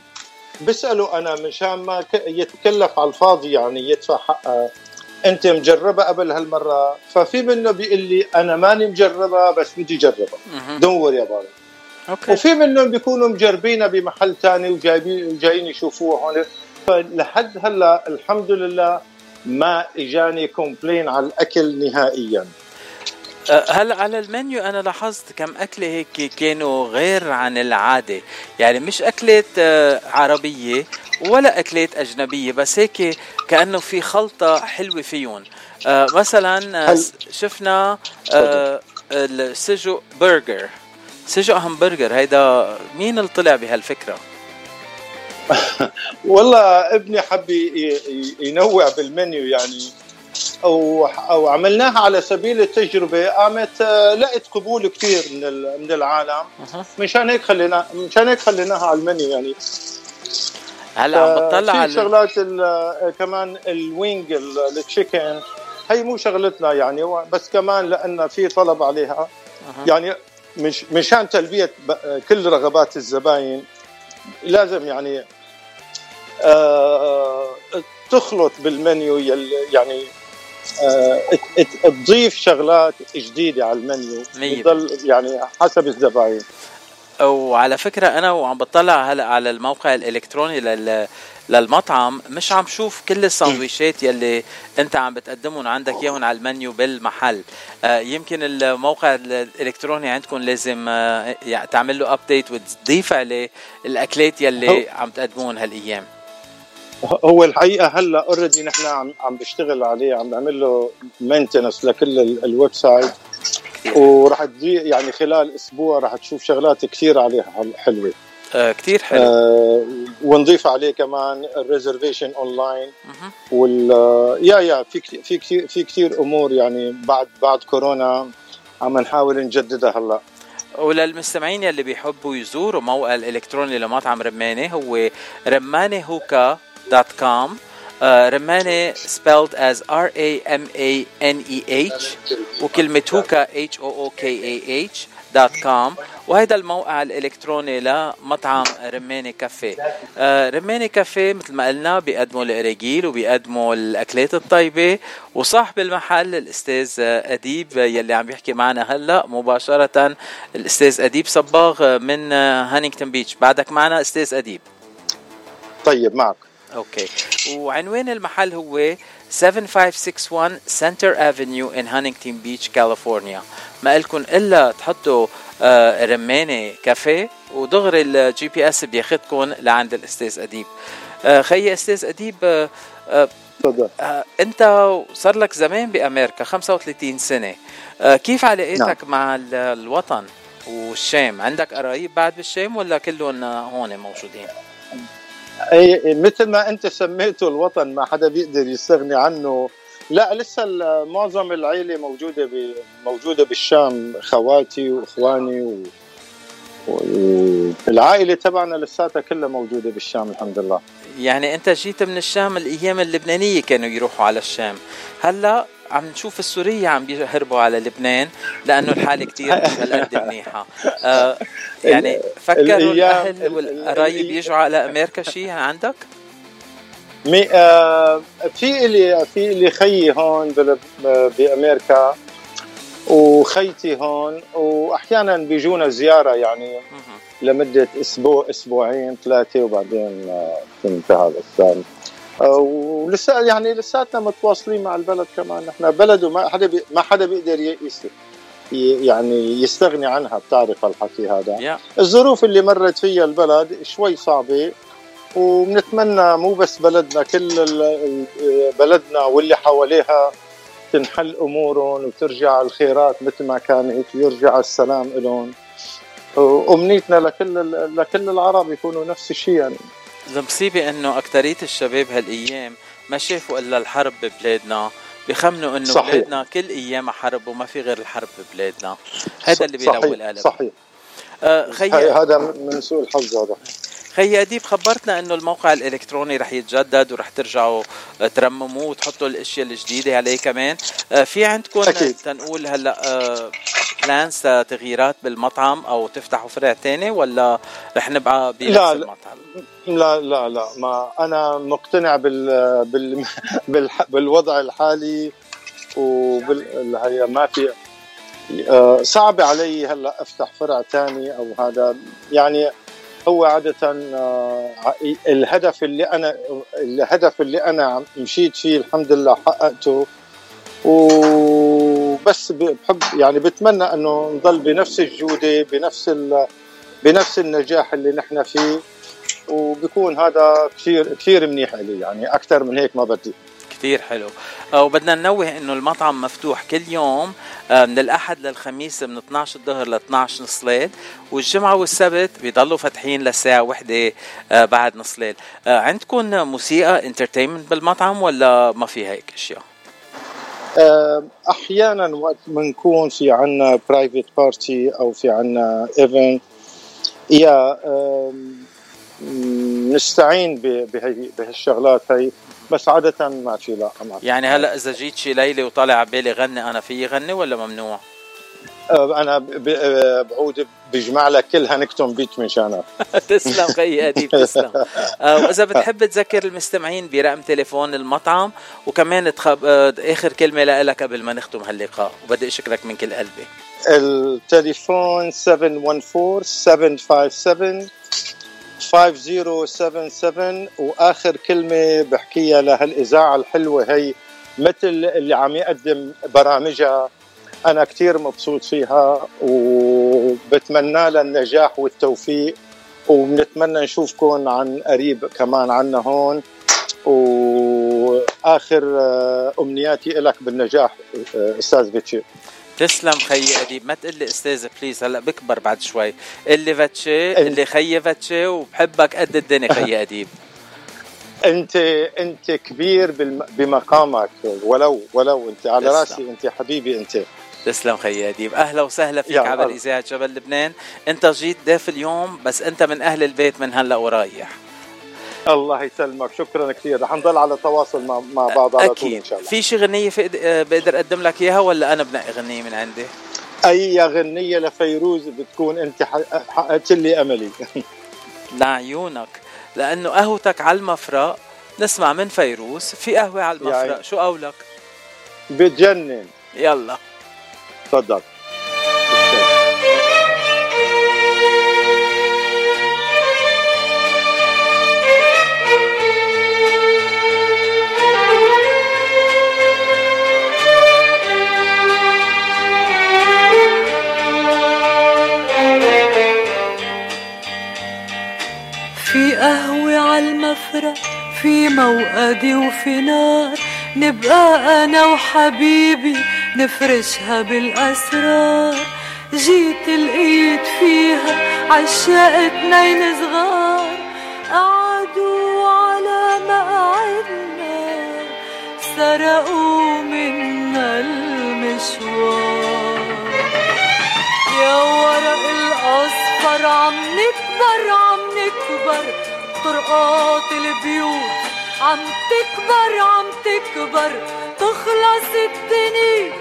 بيسألوا أنا مشان ما يتكلف على الفاضي يعني يدفع حقها أنت مجربها قبل هالمرة؟ ففي منه بيقول لي أنا ماني مجربها بس بدي أجربها. دور يا بابا okay. وفي منهم بيكونوا مجربينها بمحل تاني وجايبين وجايين يشوفوها هون. فلحد هلا الحمد لله ما إجاني complaint على الأكل نهائيا. آه، هلا على المنيو أنا لاحظت كم أكلة هيك كانوا غير عن العادة. يعني مش أكلات آه، عربية ولا أكلات أجنبية بس هيك كأنه في خلطة حلوة فيهم. آه، مثلا آه، شفنا السجق برجر. سجق همبرجر هيدا مين اللي طلع بهالفكرة؟ والله ابني حب ينوع بالمنيو يعني أو أو عملناها على سبيل التجربة. قامت آه، لقت قبول كثير من من العالم. مشان هيك خلينا مشان هيك خليناها على المنيو يعني. هلا عم بتطلع في على شغلات ال- كمان الوينج ال- التشيكن. هي مو شغلتنا يعني بس كمان لأن في طلب عليها. يعني مش مشان تلبية كل رغبات الزباين لازم يعني آه تخلط بالمنيو يعني آه تضيف شغلات جديدة على المنيو بتضل يعني حسب الزباين. وعلى فكرة أنا وعم بطلع هلا على الموقع الإلكتروني لل للمطعم مش عم شوف كل الساندويشات يلي أنت عم بتقدمهم عندك إياهم على المنيو بالمحل. آه يمكن الموقع الإلكتروني عندكم لازم آه يعني تعمل له update وتضيف عليه الأكلات يلي عم تقدمون هالأيام. هو الحقيقة هلا already نحن عم عم بشتغل عليه عم نعمل له maintenance لكل ال- ال website وراح يعني خلال أسبوع راح تشوف شغلات كثير عليها حل- حلوة. آه كتير حلو. آه ونضيف عليه كمان ال reservation online. وال yeah yeah في كثير في كثير في كثير أمور يعني بعد بعد كورونا عم نحاول نجددها هلا. وللمستمعين يلي بيحبوا يزوروا موقع الإلكتروني لمطعم رمانه هو رمانهوكا dot com رمانه spelled as R A M A N E H وكلمة hookah H O O K A H dot com وهذا الموقع الإلكتروني لمطعم رماني كافيه رماني كافيه مثل ما قلنا بيقدموا الأراكيل وبيقدموا الأكلات الطيبة. وصاحب المحل الأستاذ أديب يلي عم يحكي معنا هلأ مباشرة الأستاذ أديب صباغ من Huntington Beach بعدك معنا أستاذ أديب. طيب معك. OK وعنوان المحل هو 7561 Center Avenue in Huntington Beach كاليفورنيا ما لكم إلا تحطوا آه، رمانة كافيه ودغري ال GPS بياخذكم لعند الأستاذ أديب. آه، خيي أستاذ أديب آه، أنت صار لك زمان بأمريكا 35 سنة. كيف علاقتك مع ال- الوطن والشام؟ عندك قرايب بعد بالشام ولا كلهم هون موجودين؟ أي مثل ما أنت سميته الوطن ما حدا بيقدر يستغني عنه لا لسه معظم العيلة موجودة. موجودة بالشام خواتي وإخواني و... والعائله تبعنا لساتها كلها موجودة بالشام الحمد لله يعني أنت جيت من الشام الأيام اللبنانية كانوا يروحوا على الشام هلأ عم نشوف السورية عم بيهربوا على لبنان لأنه الحالة كتير مش هالقد منيحة آه يعني فكروا الأيام- الأهل ال- والقرايب ال- يجوا على أمريكا شيء عندك؟ مي آه في اللي في اللي خيي هون بأمريكا وخيتي هون وأحيانا بيجونا زيارة يعني. لمدة أسبوع أسبوعين ثلاثة وبعدين آه، تنتهى آه، ولسه يعني لساتنا متواصلين مع البلد كمان. نحن بلد وما حدا بي ما حدا بيقدر ي- يس- ي- يعني يستغني عنها بتعرف الحكي هذا. يا الظروف اللي مرت فيها البلد شوي صعبة وبنتمنى مو بس بلدنا كل بلدنا واللي حواليها تنحل أمورهم وترجع الخيرات مثل ما كانت ويرجع السلام لهم وأمنيتنا لكل لكل العرب يكونوا نفس الشيء يعني. المصيبة إنه أكترية الشباب هالأيام ما شافوا إلا الحرب ببلادنا بخمنوا إنه صحيح. بلادنا كل أيام حرب وما في غير الحرب ببلادنا. هذا اللي بيلوي القلب. صحيح. آه خيي هذا من سوء الحظ هذا. خيي اديب خبرتنا إنه الموقع الإلكتروني رح يتجدد ورح ترجعوا آه، ترمموه وتحطوا الإشياء الجديدة عليه كمان آه، في عندكم أكيد. تنقول هلأ plans تغييرات بالمطعم أو تفتحوا فرع تاني ولا رح نبقى بنفس. المطعم لا لا لا ما أنا مقتنع بال بال بالح- بالوضع الحالي وبال ما في آه، صعب علي هلأ أفتح فرع ثاني أو هذا يعني هو عادة آه، الهدف اللي أنا الهدف اللي أنا مشيت فيه الحمد لله حققته. وبس بحب يعني بتمنى إنه نضل بنفس الجودة بنفس بنفس النجاح اللي نحن فيه. وبيكون هذا كثير كثير منيح لي يعني أكثر من هيك ما بدي. كتير حلو. آه، وبدنا ننوه إنه المطعم مفتوح كل يوم آه، من الأحد للخميس من 12 الظهر ل 12 نص ليل والجمعة والسبت بيضلوا فاتحين للساعه وحدة آه، بعد نص ليل عندكم موسيقى entertainment بالمطعم ولا ما في هيك أشياء؟ أحيانا وقت بنكون في عنا private party أو في عنا event يا نستعين بهالشغلات هي. بس عادة ما في لا ما في يعني هلا إذا جيت شي ليلة وطالع على بالي غني أنا في غني ولا ممنوع؟ أه، أنا أه، بعود بجمع لك كلها نكتم بيت مشانك تسلم خيي اديب تسلم أه، وإذا بتحب تذكر المستمعين برقم تليفون المطعم وكمان تخب... آخر كلمة لك قبل ما نختم هاللقاء وبدي أشكرك من كل قلبي. التليفون 714 757 5077 واخر كلمه بحكيها لهالاذاعه الحلوه هي مثل اللي عم يقدم برامجها أنا كثير مبسوط فيها وبتمنى لها النجاح والتوفيق وبنتمنى نشوفكم عن قريب كمان عنا هون واخر امنياتي لك بالنجاح أستاذ فاتشي تسلم خيي أديب. ما تقول لي أستاذ please هلأ بكبر بعد شوي. إللي فاتشي إللي خيي فاتشي وبحبك قد الدنيا خيي أديب. أنت أنت كبير بمقامك. ولو ولو أنت على تسلم. رأسي أنت حبيبي أنت. تسلم خيي أديب. أهلا وسهلا فيك على إذاعة جبل لبنان. أنت جيت ضيف اليوم بس أنت من أهل البيت من هلأ ورايح. الله يسلمك. شكرا كثير. رح نضل على تواصل مع, مع بعض على أكيد. طول إن شاء الله. في شي غنية في بقدر أقدم لك إياها ولا أنا بنقي غنية من عندي؟ أي غنية لفيروز بتكون أنت حققت لي أملي. لعيونك. لأنه قهوتك على المفرق نسمع من فيروز. في قهوة على المفرق. يعني شو قولك؟ بتجنن. يلا. تفضل. موقدي وفي نار. نبقى أنا وحبيبي نفرشها بالأسرار. جيت لقيت فيها عشاق اتنين صغار. قعدوا على مقعدنا سرقوا منا المشوار. يا ورق الأصفر عم نكبر عم نكبر. طرقات البيوت عم تكبر عم تكبر. تخلص الدنيا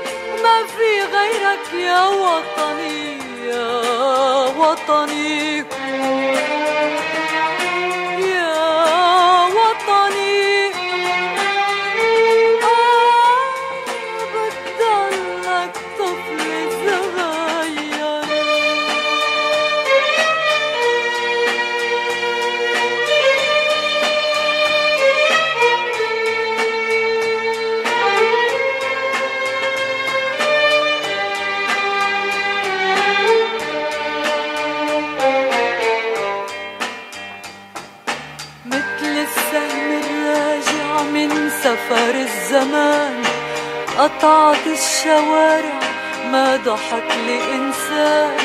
ما في غيرك يا وطني يا وطني. الزمان قطعت الشوارع ما ضحك لي إنسان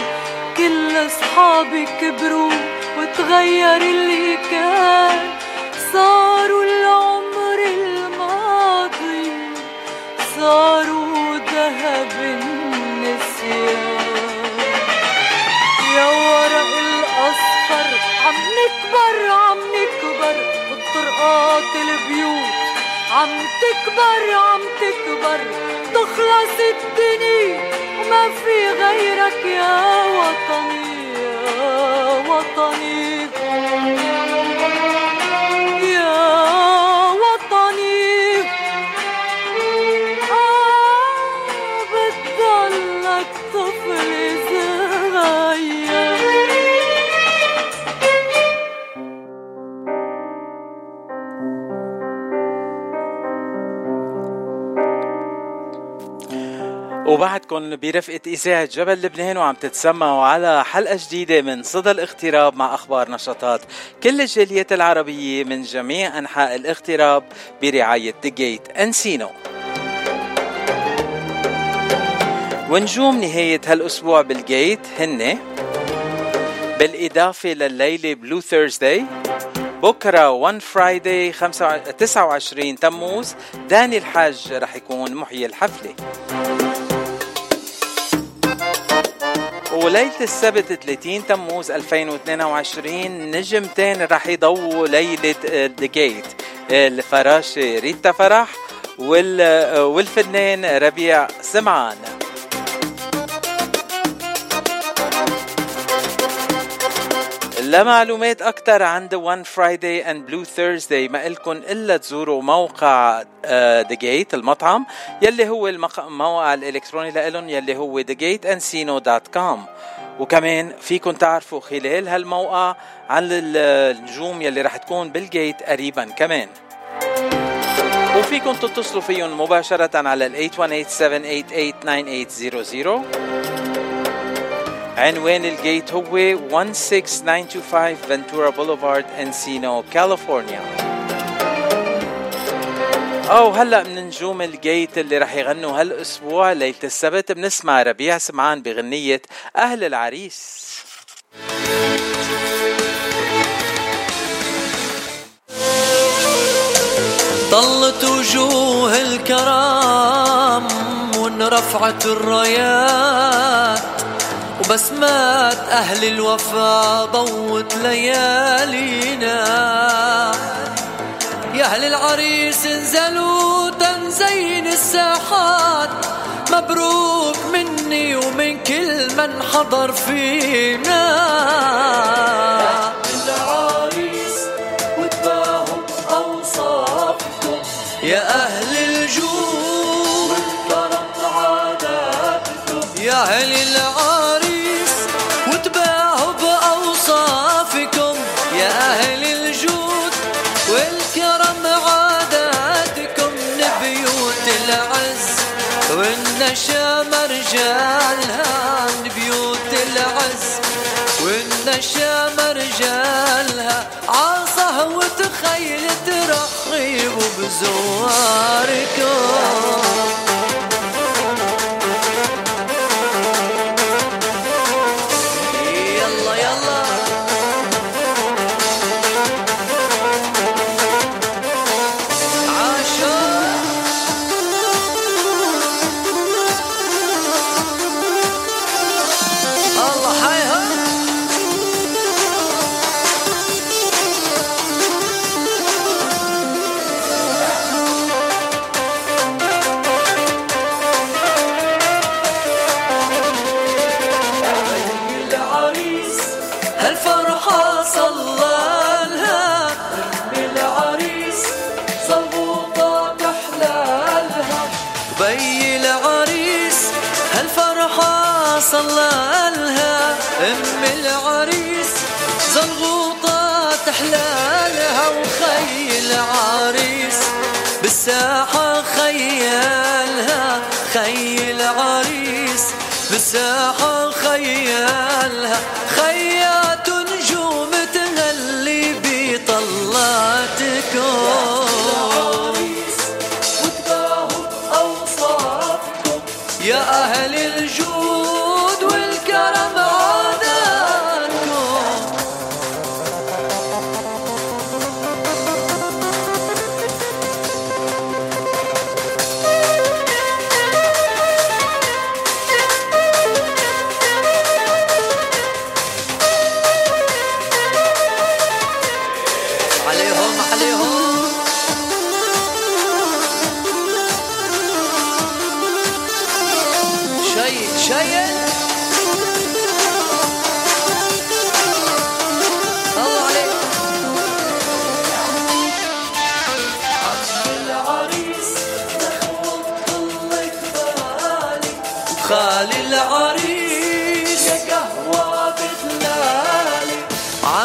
كل أصحابي كبروا وتغير اللي كان. صاروا العمر الماضي صاروا ذهب النسيان. يا ورق الأصفر عم نكبر عم نكبر بطرقات البيوت. عم تكبر عم تكبر تخلص الدنيا وما في غيرك يا وطني يا وطني. وبعدكم برفقة إذاعة جبل لبنان وعم تتسمعوا على حلقة جديدة من صدى الاغتراب مع أخبار نشاطات كل الجاليات العربية من جميع أنحاء الاغتراب برعاية Gate Encino ونجوم نهاية هالأسبوع بال Gate هن بالإضافة لليلة Blue Thursday بكرة 1 Friday 29 تموز. داني الحاج رح يكون محيي الحفلة. وليلة السبت 30 تموز 2022 نجمتين رح يضووا ليلة ذا جيت الفراشة ريتا فرح والفنان ربيع سمعان. لمعلومات أكثر عن The One Friday and Blue Thursday. ما إلكن إلا تزوروا موقع ذا uh, جيت المطعم يلي هو الموقع الإلكتروني لإلهم يلي هو thegateencino.com وكمان فيكن تعرفوا خلال هالموقع عن النجوم يلي رح تكون بال Gate قريبا كمان. وفيكن تتصلوا فيهم مباشرة على ال 818-788-9800 عنوان ال Gate هو 16925 Ventura Boulevard Encino كاليفورنيا أو هلا من نجوم الجيت اللي رح يغنوا هالأسبوع ليلة السبت. بنسمع ربيع سمعان بغنية أهل العريس. طلت وجوه الكرام وانرفعت الرايات وبسمات أهل الوفا ضوت ليالينا. يا أهل العريس انزلوا تنزين الساحات. مبروك مني ومن كل من حضر فينا. العريس وتباهم أوصافكم. يا أهل الجود والكرم عاداتكم. يا أهل العريس والنشام رجالها بيوت العز والنشام رجالها عصه وتخيل ترحيب بزواركم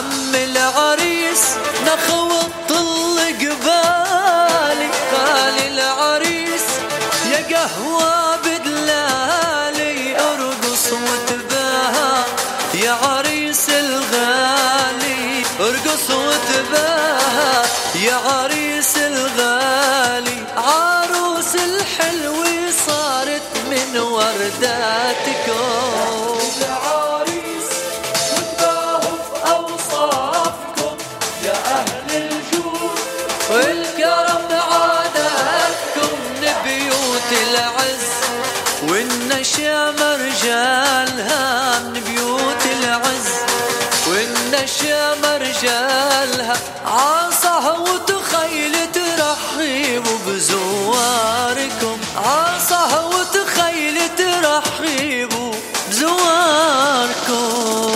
عم العريس نخو طل قبالي قال العريس يا قهوة بدلالي أرقص وتباها يا عريس الغالي أرقص وتباها يا عريس الغالي عروس الحلوة صارت من ورداتكم. بزواركم. عصا وتخيل ترحبوا بزواركم.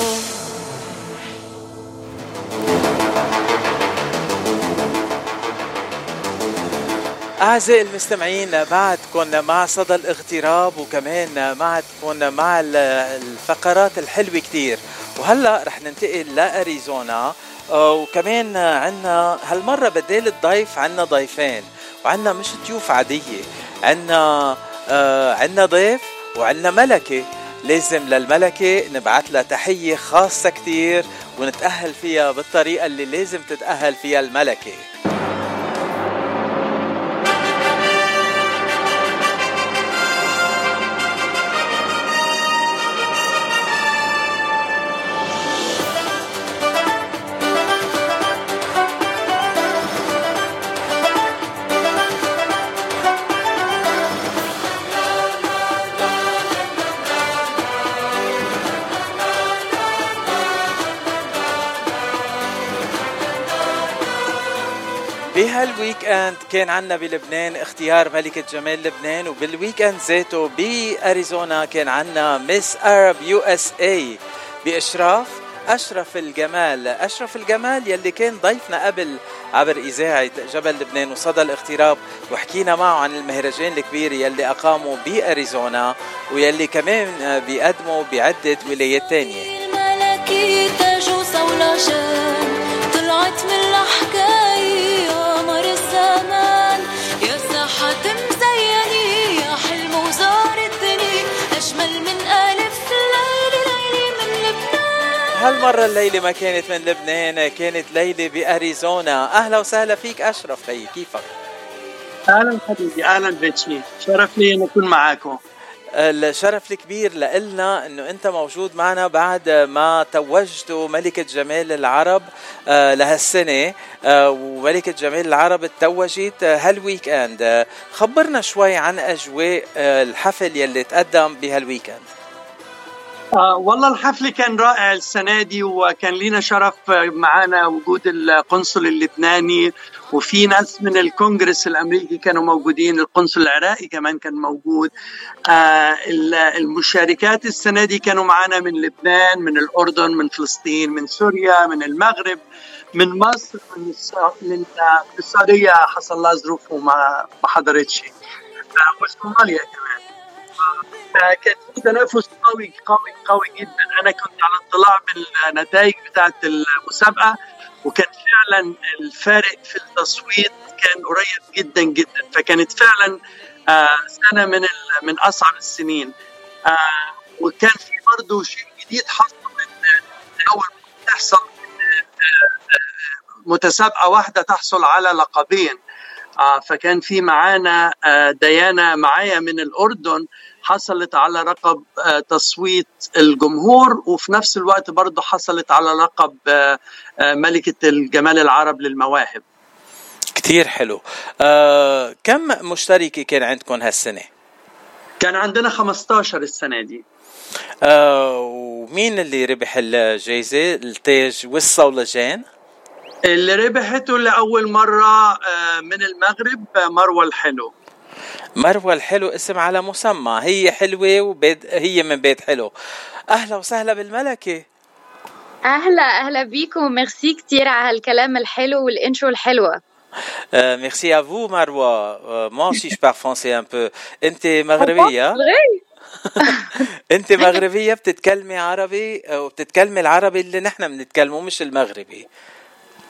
أعزائي المستمعين بعدكم مع صدى الاغتراب وكمان بعدكم مع ال- الفقرات الحلوة كتير. وهلأ رح ننتقل لأريزونا. آه، وكمان عنا هالمرة بدال الضيف عنا ضيفين. وعنا مش ضيوف عادية عنا آه، عنا ضيف وعنا ملكة. لازم للملكة نبعث لها تحية خاصة كتير ونتأهل فيها بالطريقة اللي لازم تتأهل فيها الملكة. end كان عنا بلبنان اختيار ملكة جمال لبنان وبال weekend ذاته بأريزونا كان عنا Miss Arab USA بإشراف أشرف الجمال. أشرف الجمال يلي كان ضيفنا قبل عبر إذاعة جبل لبنان وصدى الاغتراب وحكينا معه عن المهرجان الكبير يلي أقامه بأريزونا ويلي كمان بيقدموا بعدة ولايات وصولجان طلعت من الحكاية الزمان يا ساحة مزينة يا حلم وزارتني أجمل من ألف ليلة ليلة من لبنان. هالمرة الليلة ما كانت من لبنان كانت ليلة بأريزونا. أهلا وسهلا فيك أشرف خيي كيفك؟ أهلا حبيبي أهلا بيتشي. شرف لي أن أكون معاكم. الشرف الكبير لإلنا إنه أنت موجود معنا بعد ما توجتوا ملكة جمال العرب آه، لهالسنة. آه، وملكة جمال العرب توجت هال weekend آه، خبرنا شوي عن أجواء الحفل يلي تقدم بهال weekend آه والله الحفل كان رائع السنة دي وكان لينا شرف معانا وجود القنصل اللبناني وفي ناس من الكونغرس الأمريكي كانوا موجودين القنصل العراقي كمان كان موجود. آه ال- المشاركات السنة دي كانوا معانا من لبنان من الأردن من فلسطين من سوريا من المغرب من مصر من آه، من السعودية. حصل لها ظروف وما ما حضرتش. آه، وصوماليا كمان. كان في تنافس قوي قوي قوي جدا. أنا كنت على اطلاع بالنتائج بتاعه المسابقة وكان فعلا الفارق في التصويت كان قريب جدا جدا. فكانت فعلا آه، سنة من من أصعب السنين. آه، وكان في برضه شيء جديد حصل اول تحصل آه، متسابقة واحدة تحصل على لقبين. فكان في معانا آه، ديانا معايا من الأردن حصلت على لقب آه، تصويت الجمهور وفي نفس الوقت برضه حصلت على لقب آه، آه، ملكة الجمال العرب للمواهب كتير حلو آه، كم مشتركة كان عندكم هالسنة؟ كان عندنا 15 السنة دي آه، ومين اللي ربح الجائزة التاج والصولجان؟ اللي ربحته لأول مرة آه، من المغرب آه، مروة الحلو مروة الحلو اسم على مسمى هي حلوة وبيت هي من بيت حلو أهلا وسهلا بالملكة أهلا أهلا بيكم ميرسي كتير على هالكلام الحلو والإنترو الحلوة Euh, merci à vous, Marwa. Euh, moi aussi, je parle français un peu. أنت مغربية؟ أنت مغربية بتتكلمي عربي آه، وبتتكلمي العربي اللي نحن بنتكلمه مش المغربي.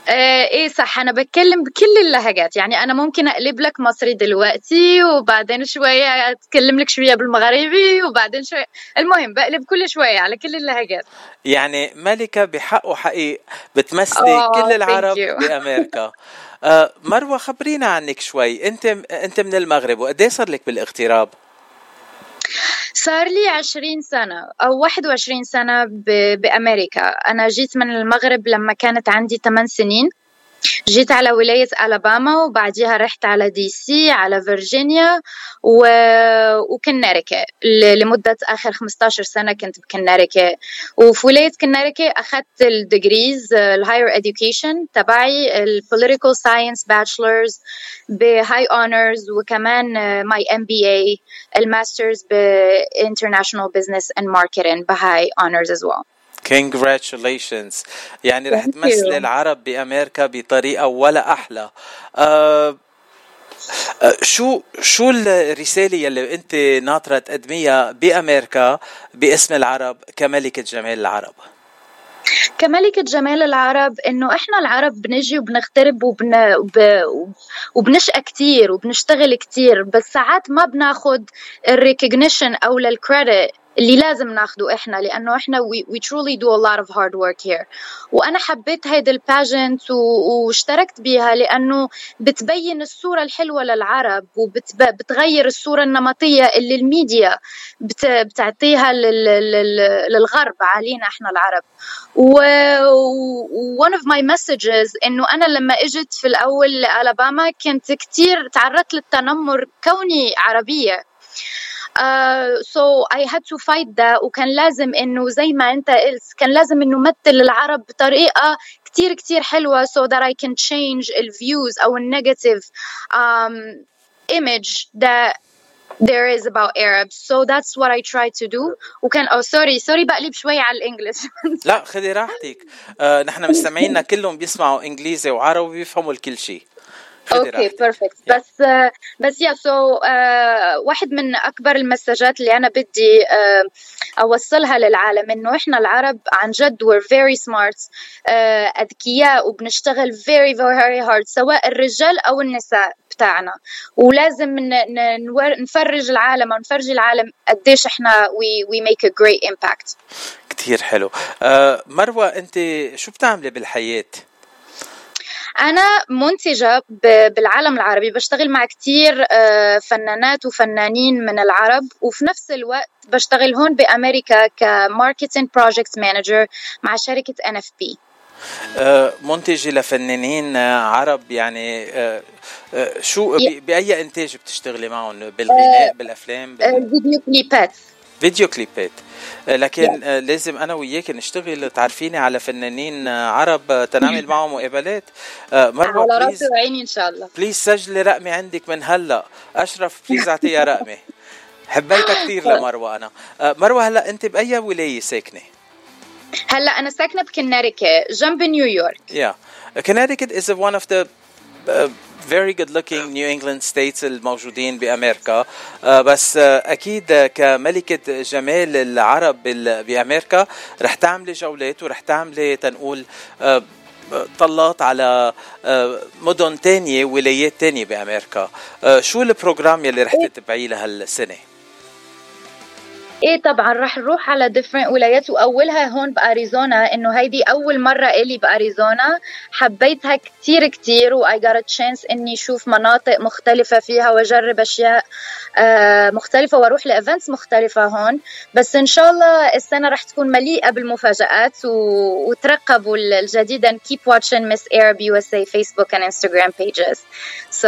آه إيه صح أنا بتكلم بكل اللهجات يعني أنا ممكن أقلب لك مصري دلوقتي وبعدين شوية أتكلم لك شوية بالمغربي وبعدين شوية المهم بقلب كل شوية على كل اللهجات يعني ملكة بحق وحقيق بتمثلي آه، كل العرب you. بأمريكا. آه، مروة خبرينا عنك شوي. أنت أنت من المغرب وقد إيه صار لك بالاغتراب؟ صار لي 20 سنة أو 21 سنة بأمريكا. أنا جيت من المغرب لما كانت عندي 8 سنين. جيت على ولاية ألاباما وبعديها رحت على DC على فيرجينيا و... وكونيتيكت لمدة آخر 15 سنة كنت بكونيتيكت وفي ولاية كونيتيكت أخذت ال degrees ال higher education تبعي ال political science bachelor's ب high honors وكمان my MBA ال masters ب international business and marketing ب high honors as well. Congratulations. يعني رح Thank تمثل you. العرب بأمريكا بطريقة ولا أحلى. أه أه، شو شو الرسالة يلي أنت ناطرة تقدميها بأمريكا باسم العرب كملكة جمال العرب؟ كملكة جمال العرب إنه إحنا العرب بنجي وبنغترب وبن... وب... وبنشقى كتير وبنشتغل كتير بس ساعات ما بناخد الريكognition أو للكريدت اللي لازم ناخده إحنا لأنه إحنا we, we truly do a lot of hard work here. وأنا حبيت هيدا الباجنت واشتركت بيها لأنه بتبين الصورة الحلوة للعرب وبتغير الصورة النمطية اللي الميديا بت, بتعطيها لل, لل, للغرب علينا إحنا العرب. و- one of my messages إنه أنا لما إجت في الأول لألاباما كنت كتير تعرضت للتنمر كوني عربية. So I had to fight ده وكان لازم إنه زي ما أنت قلت كان لازم إنه مثل العرب بطريقة كتير كتير حلوة so that I can change ال views أو ال negative um, image that there is about Arabs. So that's what I try to do. وكان oh sorry sorry بقلب شوي على ال English لا خذي راحتك. أه نحن مستمعينا كلهم بيسمعوا إنجليزي وعربي بيفهموا الكل شيء. okay perfect بس آه، بس yeah so واحد من أكبر ال messages اللي أنا بدي آه، أوصلها للعالم إنه إحنا العرب عن جد very smart آه، أذكياء وبنشتغل very very hard سواء الرجال أو النساء بتاعنا. ولازم نفرج العالم أو نفرجي العالم قديش إحنا we make a great impact. كتير حلو. أه مروة أنت شو بتعملي بالحياة؟ أنا منتجة ب- بالعالم العربي بشتغل مع كتير آه، فنانات وفنانين من العرب وفي نفس الوقت بشتغل هون بأمريكا ك marketing project manager مع شركة NFP أه منتجة لفنانين آه، عرب يعني شو بأي إنتاج بتشتغلي معهم؟ بالغناء بالأفلام بال... الفيديو كليبات. فيديو كليبات آه، لكن آه، لازم أنا وياك نشتغل تعرفيني على فنانين آه، عرب تنعمل معهم مقابلات. مروه على راسي وعيني إن شاء الله. please سجلي رقمي عندك من هلا. أشرف please أعطيها رقمي. حبيتها كثير لمروة أنا. مروة هلا أنت بأي ولاية ساكنة؟ هلا أنا ساكنة بكناريكا جنب نيويورك. Yeah. Connecticut is one of the uh, very good looking New England states الموجودين بأمريكا. uh, بس uh, أكيد كملكة جمال العرب بأمريكا رح تعملي جولات ورح تعملي تنقول uh, طلات على مدن تانية ولايات تانية بأمريكا. شو ال program يلي رح تتبعيه لهالسنة؟ إيه طبعا راح نروح على different ولايات. وأولها هون بأريزونا إنه هيدي أول مرة إلي بأريزونا. حبيتها كتير كتير و I got chance إني أشوف مناطق مختلفة فيها وأجرب أشياء آه، مختلفة وأروح ل events مختلفة هون. بس إن شاء الله السنة راح تكون مليئة بالمفاجآت و... وترقبوا الجديد and keep watching Miss Arab USA Facebook and Instagram pages. So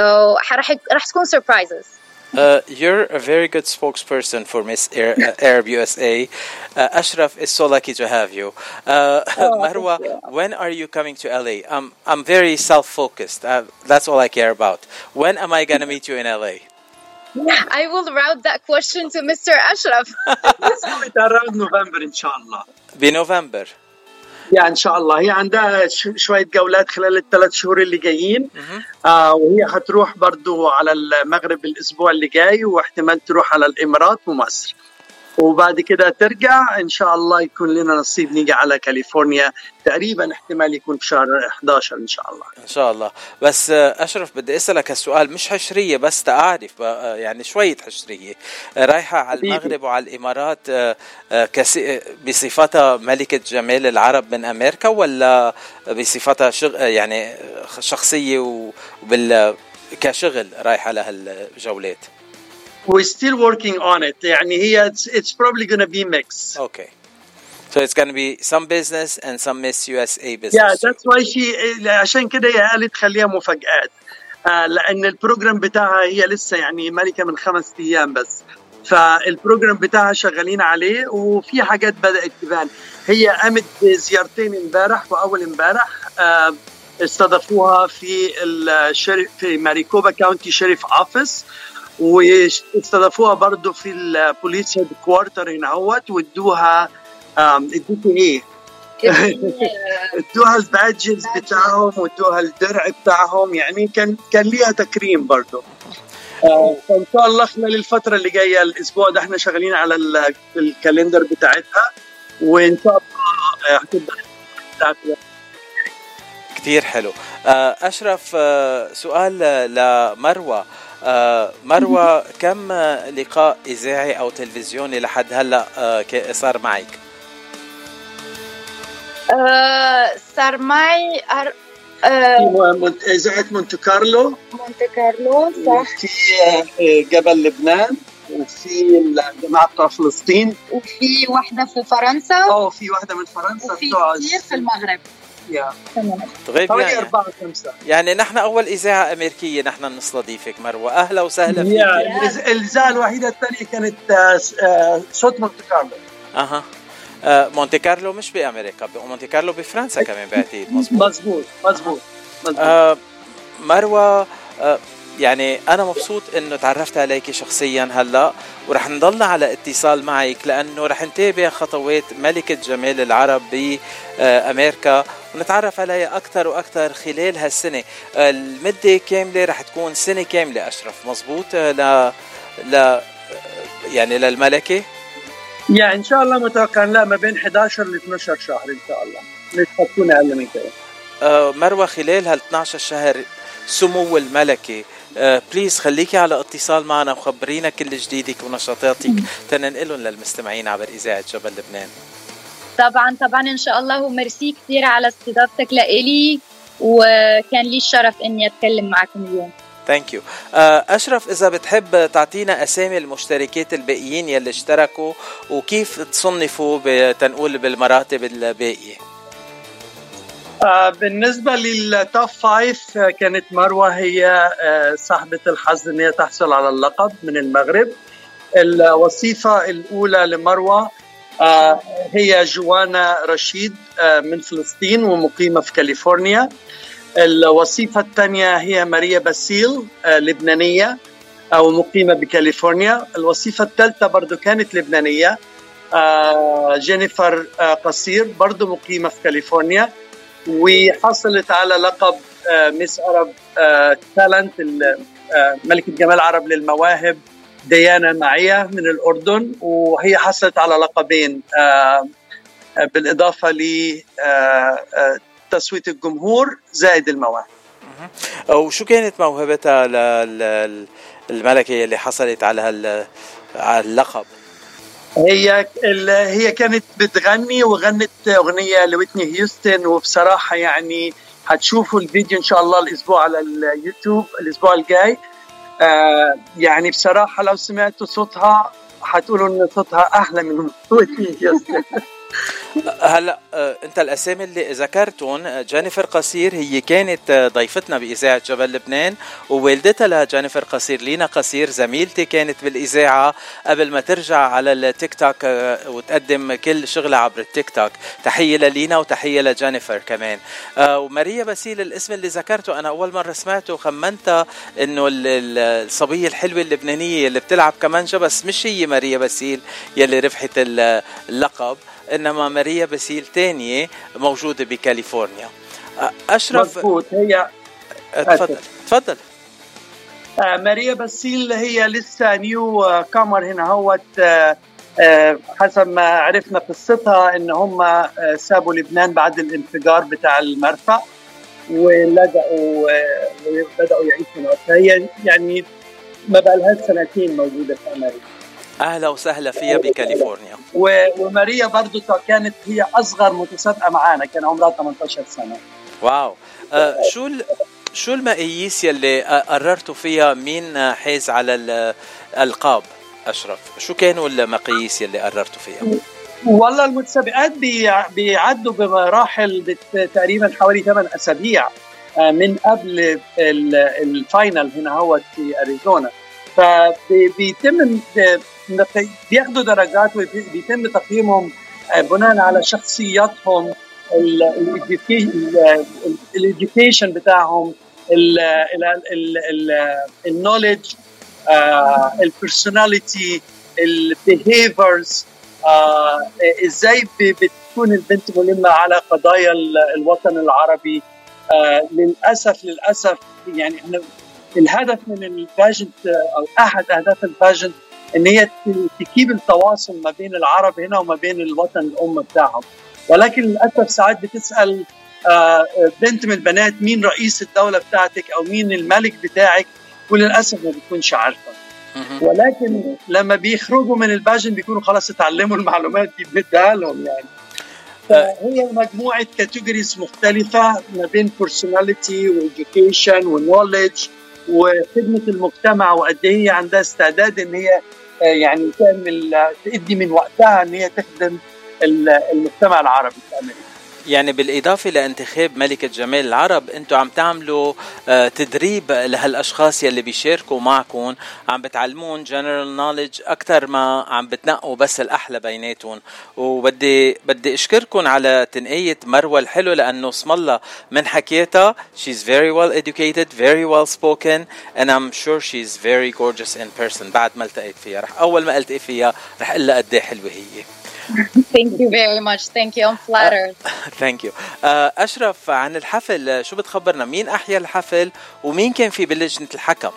راح راح تكون surprises. Uh, you're a very good spokesperson for Miss Air, uh, Arab USA. Uh, Ashraf is so lucky to have you. Uh, oh, Marwa, you. when are you coming to LA? I'm, I'm very self focused. Uh, that's all I care about. When am I going to meet you in LA? I will route that question to Mr. Ashraf. around November, inshallah. Be November. يعني إن شاء الله. هي عندها شوية جولات خلال الثلاث شهور اللي جايين. آه وهي حتروح برضو على المغرب الأسبوع اللي جاي واحتمال تروح على الإمارات ومصر. وبعد كده ترجع إن شاء الله يكون لنا نصيب نيجي على كاليفورنيا تقريبا احتمال يكون في شهر 11 إن شاء الله. إن شاء الله. بس آه، أشرف بدي أسألك هالسؤال مش حشرية بس تعرف آه، يعني شوية حشرية. آه، رايحة على. المغرب وعلى الإمارات آه، آه، آه، بصفتها ملكة جمال العرب من أمريكا ولا بصفتها شغ... آه، يعني آه، شخصية وبال كشغل رايحة لهالجولات؟ We're still working on it. يعني هي it's, it's probably gonna be mix Okay. So it's going to be some business and some Miss USA business. yeah that's why she عشان كده هي قالت خليها مفاجآت. آه لأن البروجرام بتاعها هي لسه يعني ملكة من خمس أيام بس. فال program بتاعها شغالين عليه وفي حاجات بدأت تبان. هي قامت بزيارتين امبارح وأول امبارح آه استضافوها في ال sheriff في Maricopa County Sheriff Office واستضافوها برضه في ال police headquarter هنا أهوت وادوها آم، ادوكوا إيه؟ ادوها ال badges بتاعهم وادوها الدرع بتاعهم يعني كان كان ليها تكريم برضه آه، فإن شاء الله خلال الفترة اللي جاية الأسبوع ده إحنا شغالين على ال- الكالندر بتاعتها وإن شاء الله آه، هتبدأ. بتاعتها كتير حلو. آه، أشرف آه، سؤال لمروة. آه، مروة كم آه، لقاء إذاعي أو تلفزيوني لحد هلأ آه، ك- صار معك؟ آه، صار معي آه، مونت- إذاعة مونte كارلو. مونte كارلو صح. في آه، جبل لبنان وفي الجماعة بتوع فلسطين. وفي واحدة في فرنسا. آه في واحدة من فرنسا وفي بتوع كتير في المغرب. يا تمام طيب حوالي يعني أربعة خمسه يعني نحن أول إذاعة أمريكية نحن نستضيفك مروة. أهلا وسهلا فيك. يا الإذ- الإذاعة الوحيدة الثانية كانت آه، آه، صوت مونte كارلو. أها. آه، مونتي كارلو مش بأمريكا مونتي كارلو بفرنسا كمان بعتقد مزبوط مزبوط مزبوط آه، مروة آه، يعني أنا مبسوط إنه تعرفت عليك شخصيا هلأ ورح نضلنا على اتصال معك لأنه رح نتابع خطوات ملكة جمال العرب بأمريكا ونتعرف عليها أكثر وأكثر خلال هالسنة. آه، المدة كاملة رح تكون سنة كاملة أشرف. مزبوط ل ل يعني للملكة؟ يا إن شاء الله متوقع لا ما بين 11 ل 12 شهر إن شاء الله. مش حتكون أقل من كده. آه، مروة خلال هال 12 شهر سمو الملكة. آه، بليز خليكي على اتصال معنا وخبرينا كل جديدك ونشاطاتك تننقلهم للمستمعين عبر إذاعة جبل لبنان. طبعا طبعا إن شاء الله وميرسي كثير على استضافتك لإلي وكان لي الشرف إني أتكلم معكم اليوم. thank you أشرف إذا بتحب تعطينا أسامي المشتركات الباقيين يلي اشتركوا وكيف تصنفوا تنقول بالمراتب الباقية؟ آه، بالنسبة لل top five آه، كانت مروة هي آه، صاحبة الحظ إن هي تحصل على اللقب من المغرب. الوصيفة الأولى لمروة آه، هي جوانا رشيد آه، من فلسطين ومقيمة في كاليفورنيا. الوصيفة الثانية هي ماريا باسيل آه، لبنانية أو مقيمة بكاليفورنيا. الوصيفة الثالثة برضو كانت لبنانية آه، جينيفر آه، قصير برضو مقيمة في كاليفورنيا. وحصلت على لقب آه، Miss Arab Talent ملكة جمال عرب للمواهب ديانا معية من الأردن وهي حصلت على لقبين آه، آه، بالإضافة لتصويت الجمهور زائد المواهب. وشو كانت موهبتها الملكة اللي حصلت على على اللقب؟ هي هي كانت بتغني وغنت أغنية لويتني هيوستن وبصراحة يعني هتشوفوا الفيديو إن شاء الله الأسبوع على اليوتيوب الأسبوع الجاي. آه يعني بصراحة لو سمعتوا صوتها هتقولوا إن صوتها أحلى من ويتني هيوستن. هلا آه، انت الاسامي اللي ذكرتهم آه، جينيفر قصير هي كانت آه، ضيفتنا بإذاعة جبل لبنان ووالدتها لجينيفر قصير لينا قصير زميلتي كانت بالإذاعة قبل ما ترجع على التيك توك وتقدم كل شغلها عبر التيك توك. تحية للينا وتحية لجينيفر كمان. وماريا باسيل الاسم اللي ذكرته أنا أول مرة سمعته خمنتها إنه ال- ال- الصبية الحلوة اللبنانية اللي بتلعب كمانجا بس مش هي ماريا باسيل يلي ربحت ال- اللقب. إنما ماريا باسيل تانية موجودة بكاليفورنيا. اشرف مضبوط هي تفضل. تفضل. آه، ماريا باسيل هي لسه newcomer هنا أهوت آه، آه، حسب ما عرفنا قصتها إن هم سابوا لبنان بعد الانفجار بتاع المرفأ ولجأوا وبدأوا يعيشوا هناك. فهي يعني ما بقى لها سنتين موجودة في أمريكا. أهلا وسهلا فيها بكاليفورنيا. وماريا برضو كانت هي أصغر متسابقة معانا كان عمرها 18 سنة. واو. آه شو ال... شو المقاييس يلي قررتوا فيها مين حاز على الألقاب؟ أشرف شو كانوا المقاييس يلي قررتوا فيها؟ والله المتسابقات بي- بيعدوا بمراحل تقريبا حوالي 8 أسابيع آه، من قبل ال- الfinal هنا هو في أريزونا. فبيتم بياخدوا درجات وبيتم تقييمهم آه، بناء على شخصياتهم ال education بتاعهم ال knowledge ال personality ال behaviors إزاي بتكون البنت ملمة على قضايا ال- الوطن العربي. آه، للاسف للأسف يعني إحنا الهدف من ال pageant أو أحد أهداف ال pageant إن هي تkeep التواصل ما بين العرب هنا وما بين الوطن الأم بتاعهم. ولكن للأسف ساعات بتسأل آه، بنت من البنات مين رئيس الدولة بتاعتك أو مين الملك بتاعك؟ وللأسف ما بتكونش عارفة. ولكن لما بيخرجوا من ال pageant بيكونوا خلاص اتعلموا المعلومات دي بنديها لهم يعني. فهي مجموعة categories مختلفة ما بين personality و education و knowledge وخدمة المجتمع وقد إيه هي عندها استعداد إن هي آه، يعني تعمل تدي من وقتها إن هي تخدم ال- المجتمع العربي في أمريكا. يعني بالإضافة لانتخاب ملكة جمال العرب أنتم عم تعملوا آه، تدريب لهالأشخاص يلي بيشاركوا معكم. عم بتعلمون جنرال نوليدج أكثر ما عم بتنقوا بس الأحلى بيناتهم. وبدي بدي أشكركم على تنقية مروة الحلو لأنه اسم الله من حكيتها she's very well educated very well spoken and I'm sure she's very gorgeous in person. بعد ما التقيت فيها رح أول ما التقي فيها رح أقول لها قد إيه حلوة هي. Thank you very much. Thank you. I'm flattered. thank you اشرف عن الحفل آه، شو بتخبرنا مين أحيا الحفل ومين كان في بلجنة الحكم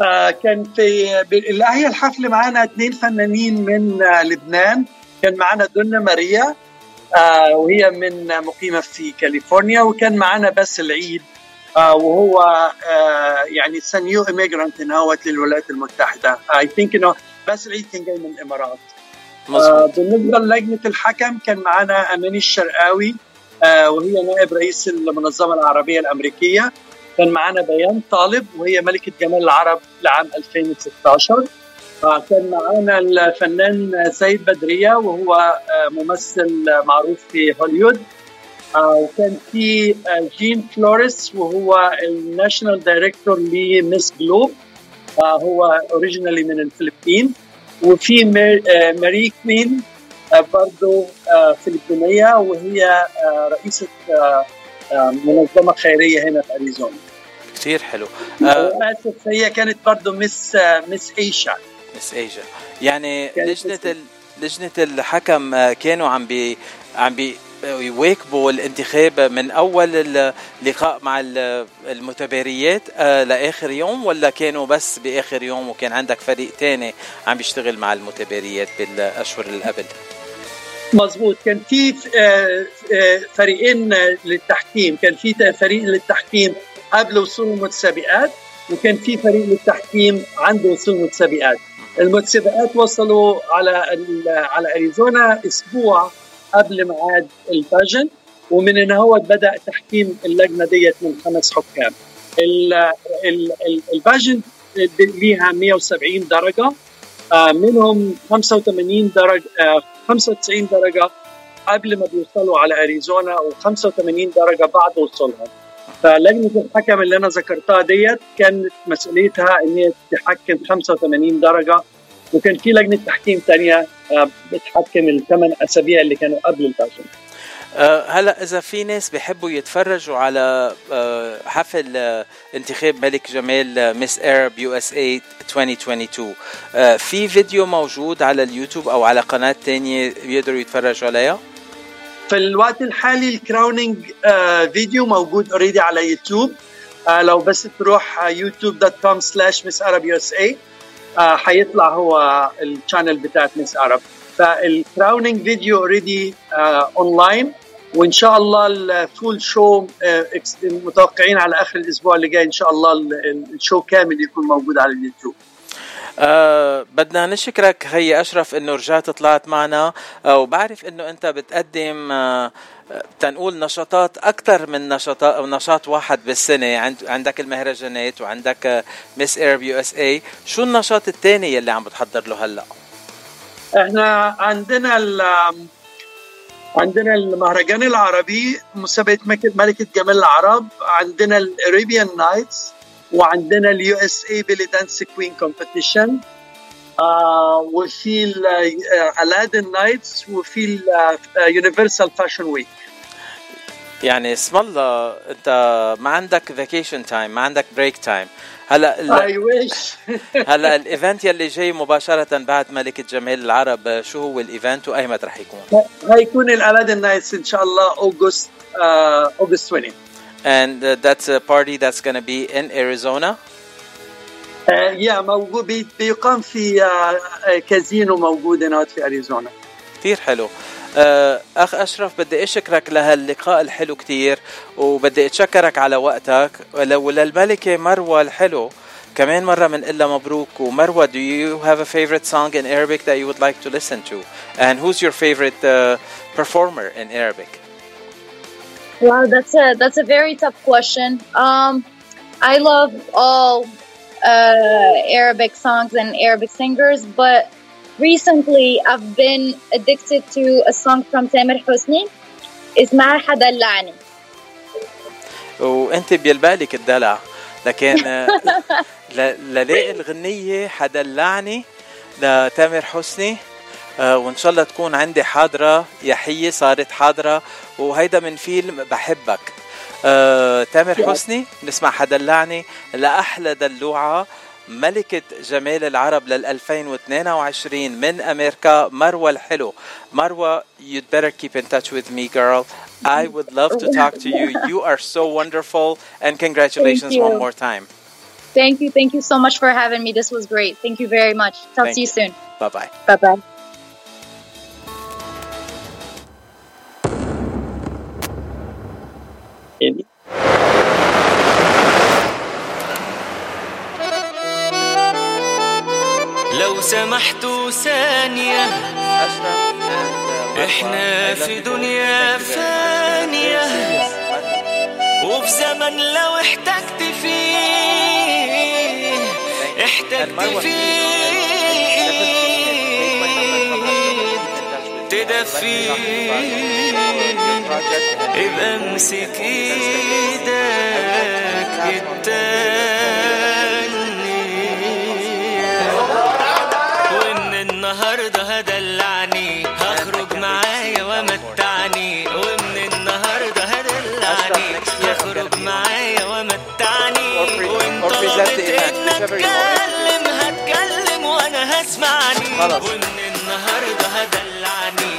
آه، كان في اللي هي الحفل معانا اثنين فنانين من آه، لبنان كان معانا دنا ماريا آه، وهي من مقيمة في كاليفورنيا وكان معانا بس العيد آه، وهو آه، يعني is new immigrant هوت للولايات المتحدة I think انه بس العيد كان جاي من الإمارات آه، بالنسبة للجنة الحكم كان معنا أماني الشرقاوي آه، وهي نائب رئيس المنظمة العربية الأمريكية. كان معنا بيان طالب وهي ملكة جمال العرب لعام 2016 آه، كان معنا الفنان سيد بدرية وهو ممثل معروف في هوليوود وكان في جين فلوريس وهو ال national director ل Miss Globe. هو originally من الفلبين. وفي آه، ماري كوين آه، برضو آه، فلبينية وهي رئيسة آه، منظمة خيرية هنا في أريزونا. كثير حلو. اسف هي كانت برضو Miss Miss Asia. Miss Asia يعني لجنة ال... لجنة الحكم كانوا عم بي عم بي يواكبوا الانتخاب من أول اللقاء مع ال- المتباريات آه، لآخر يوم ولا كانوا بس بآخر يوم وكان عندك فريق تاني عم بيشتغل مع المتباريات بالأشهر اللي قبل؟ مظبوط. كان في آه، آه، فريقين للتحكيم. كان في فريق للتحكيم قبل وصول المتسابقات وكان في فريق للتحكيم عند وصول المتسابقات. المتسابقات وصلوا على على أريزونا أسبوع قبل ميعاد الباجن ومن هو بدأ تحكيم اللجنة ديت من خمس حكام. ال- ال- ال- الباجن ليها 170 درجة آه، منهم 85 درجة آه، 95 درجة قبل ما بيوصلوا على أريزونا و85 درجة بعد وصولهم. فلجنة الحكم اللي أنا ذكرتها ديت كانت مسؤوليتها إن هي تحكم 85 درجة وكان في لجنة تحكيم ثانية بتحكم الثمان أسابيع اللي كانوا قبل ال pageant آه، هلا إذا في ناس بيحبوا يتفرجوا على آه، حفل آه، انتخاب ملك جمال آه، Miss Arab USA 2022 آه، في فيديو موجود على اليوتيوب أو على قناة تانية بيقدروا يتفرجوا عليها؟ في الوقت الحالي ال crowning آه، فيديو موجود already على يوتيوب. آه، لو بس تروح YouTube dot com slash Miss Arab USA حيطلع هو ال channel بتاعت Miss Arab USA فال crowning video already online وإن شاء الله ال full show متوقعين على آخر الأسبوع اللي جاي إن شاء الله ال- ال- ال show كامل يكون موجود على اليوتيوب. أه بدنا نشكرك هي أشرف إنه رجعت طلعت معنا. أه وبعرف إنه أنت بتقدم أه تنقول نشاطات أكثر من نشاط نشاط واحد بالسنة. عند عندك المهرجانات وعندك Miss Arab USA شو النشاط الثاني يلي عم بتحضر له هلأ؟ إحنا عندنا ال عندنا المهرجان العربي مسابقة ملكة جمال العرب عندنا ال Arabian Nights وعندنا ال USA Belly Dance Queen competition وفي Aladdin Nights وفي Universal Fashion Week يعني اسم الله انت ما عندك vacation time ما عندك break time هلا ال- I wish هلا ال event يلي جاي مباشرة بعد ملكه جمال العرب شو هو ال event وايمت رح يكون؟ هيكون ال Aladdin Nights إن شاء الله أوغست أوغست 20 and uh, that's a party that's going to be in Arizona. آه، يا موجود بي- بيقام في آه، كازينو موجود هناك في أريزونا. كثير حلو. آه، أخ أشرف بدي أشكرك لهاللقاء الحلو كتير وبدي أتشكرك على وقتك. ولو للملكة مروة الحلو كمان مرة من إلا مبروك. ومروة do you have a favorite song in Arabic that you would like to listen to? And who's your favorite uh, performer in Arabic? Wow, that's a that's a very tough question. Um, I love all Arabic songs and Arabic singers, but recently I've been addicted to a song from Tamer Hosni. اسمها حدلعني. وانت بيلبالك الدلع لكن آه، للاقي الغنية حدلعني لتامر حسني آه، وإن شاء الله تكون عندي حاضرة يحية صارت حاضرة وهيدا من فيلم بحبك آه، تامر حسني نسمع حدلعني لأحلى دلوعة ملكة جمال العرب لل 2022 من أمريكا مروة الحلو مروة you'd better keep in touch with me girl I would love to talk to you you are so wonderful and congratulations one more time Thank you, thank you so much for having me. This was great. Thank you very much. Talk Thank to you, you. soon. bye bye Bye bye. لو سمحتوا ثانية إحنا في دنيا فانية. وفي زمن لو احتجت فيه احتجت فيه تدفيه. يبقى امسك إيدك التانية. ومن النهارده هدلعني. هخرج معايا ومتعني. ومن النهارده هدلعني. هخرج معايا ومتعني. وانت طلبت ان أتكلم هتكلم وأنا هسمعني. خلاص. ومن النهارده هدلعني.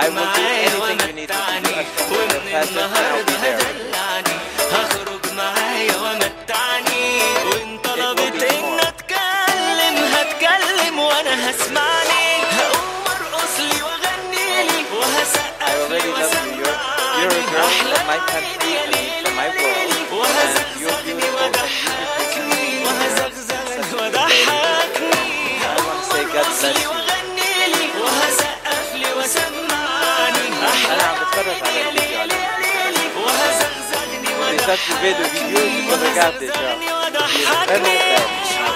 I will do anything you need to do ومتعني Ashraf. ومن Patrick, and I'll be there. هخرج you. You're, you're a you're want to say God bless you. على الفيديو على فكرة. وهزغزغني Quizzato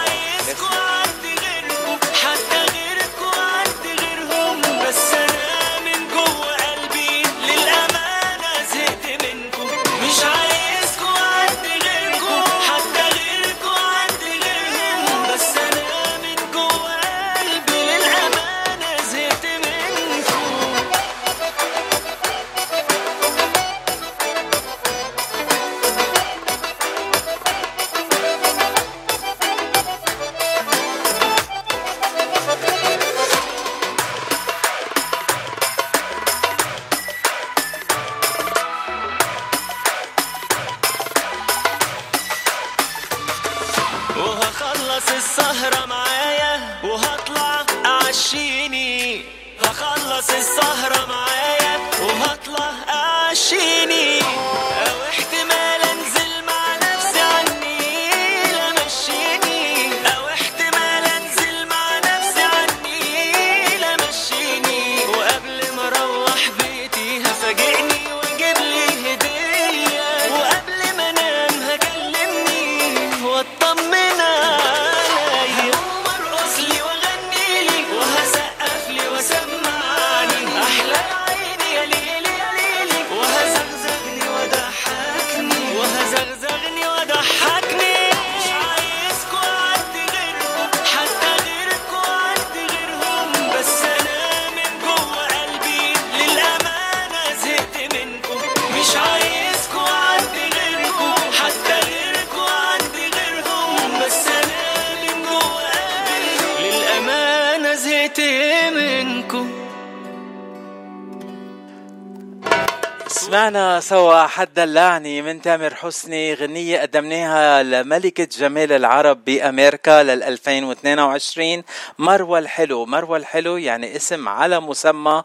سمعنا سوا حد دلعني من تامر حسني غنية قدمناها لملكة جمال العرب بأمريكا لل 2022 مروة الحلو مروة الحلو يعني اسم على مسمى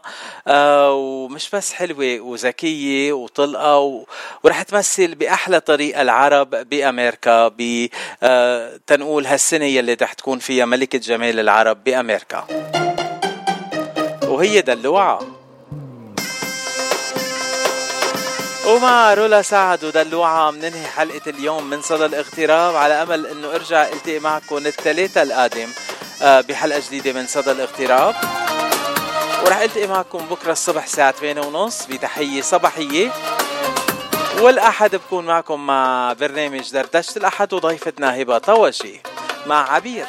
آه ومش بس حلوة وذكية وطلقة و- ورح تمثل بأحلى طريقة العرب بأمريكا بتنقول هالسنة يلي رح تكون فيها ملكة جمال العرب بأمريكا. وهي دلوعة. ومع رولا سعد ودلوعة مننهي حلقة اليوم من صدى الاغتراب على أمل أنه أرجع ألتقي معكم الثلاثة القادم آه، بحلقة جديدة من صدى الاغتراب. ورح ألتقي معكم بكرة الصبح الساعة 8 ونص بتحية صباحية. والأحد بكون معكم مع برنامج دردشة الأحد وضيفتنا هبة طوشي مع عبير.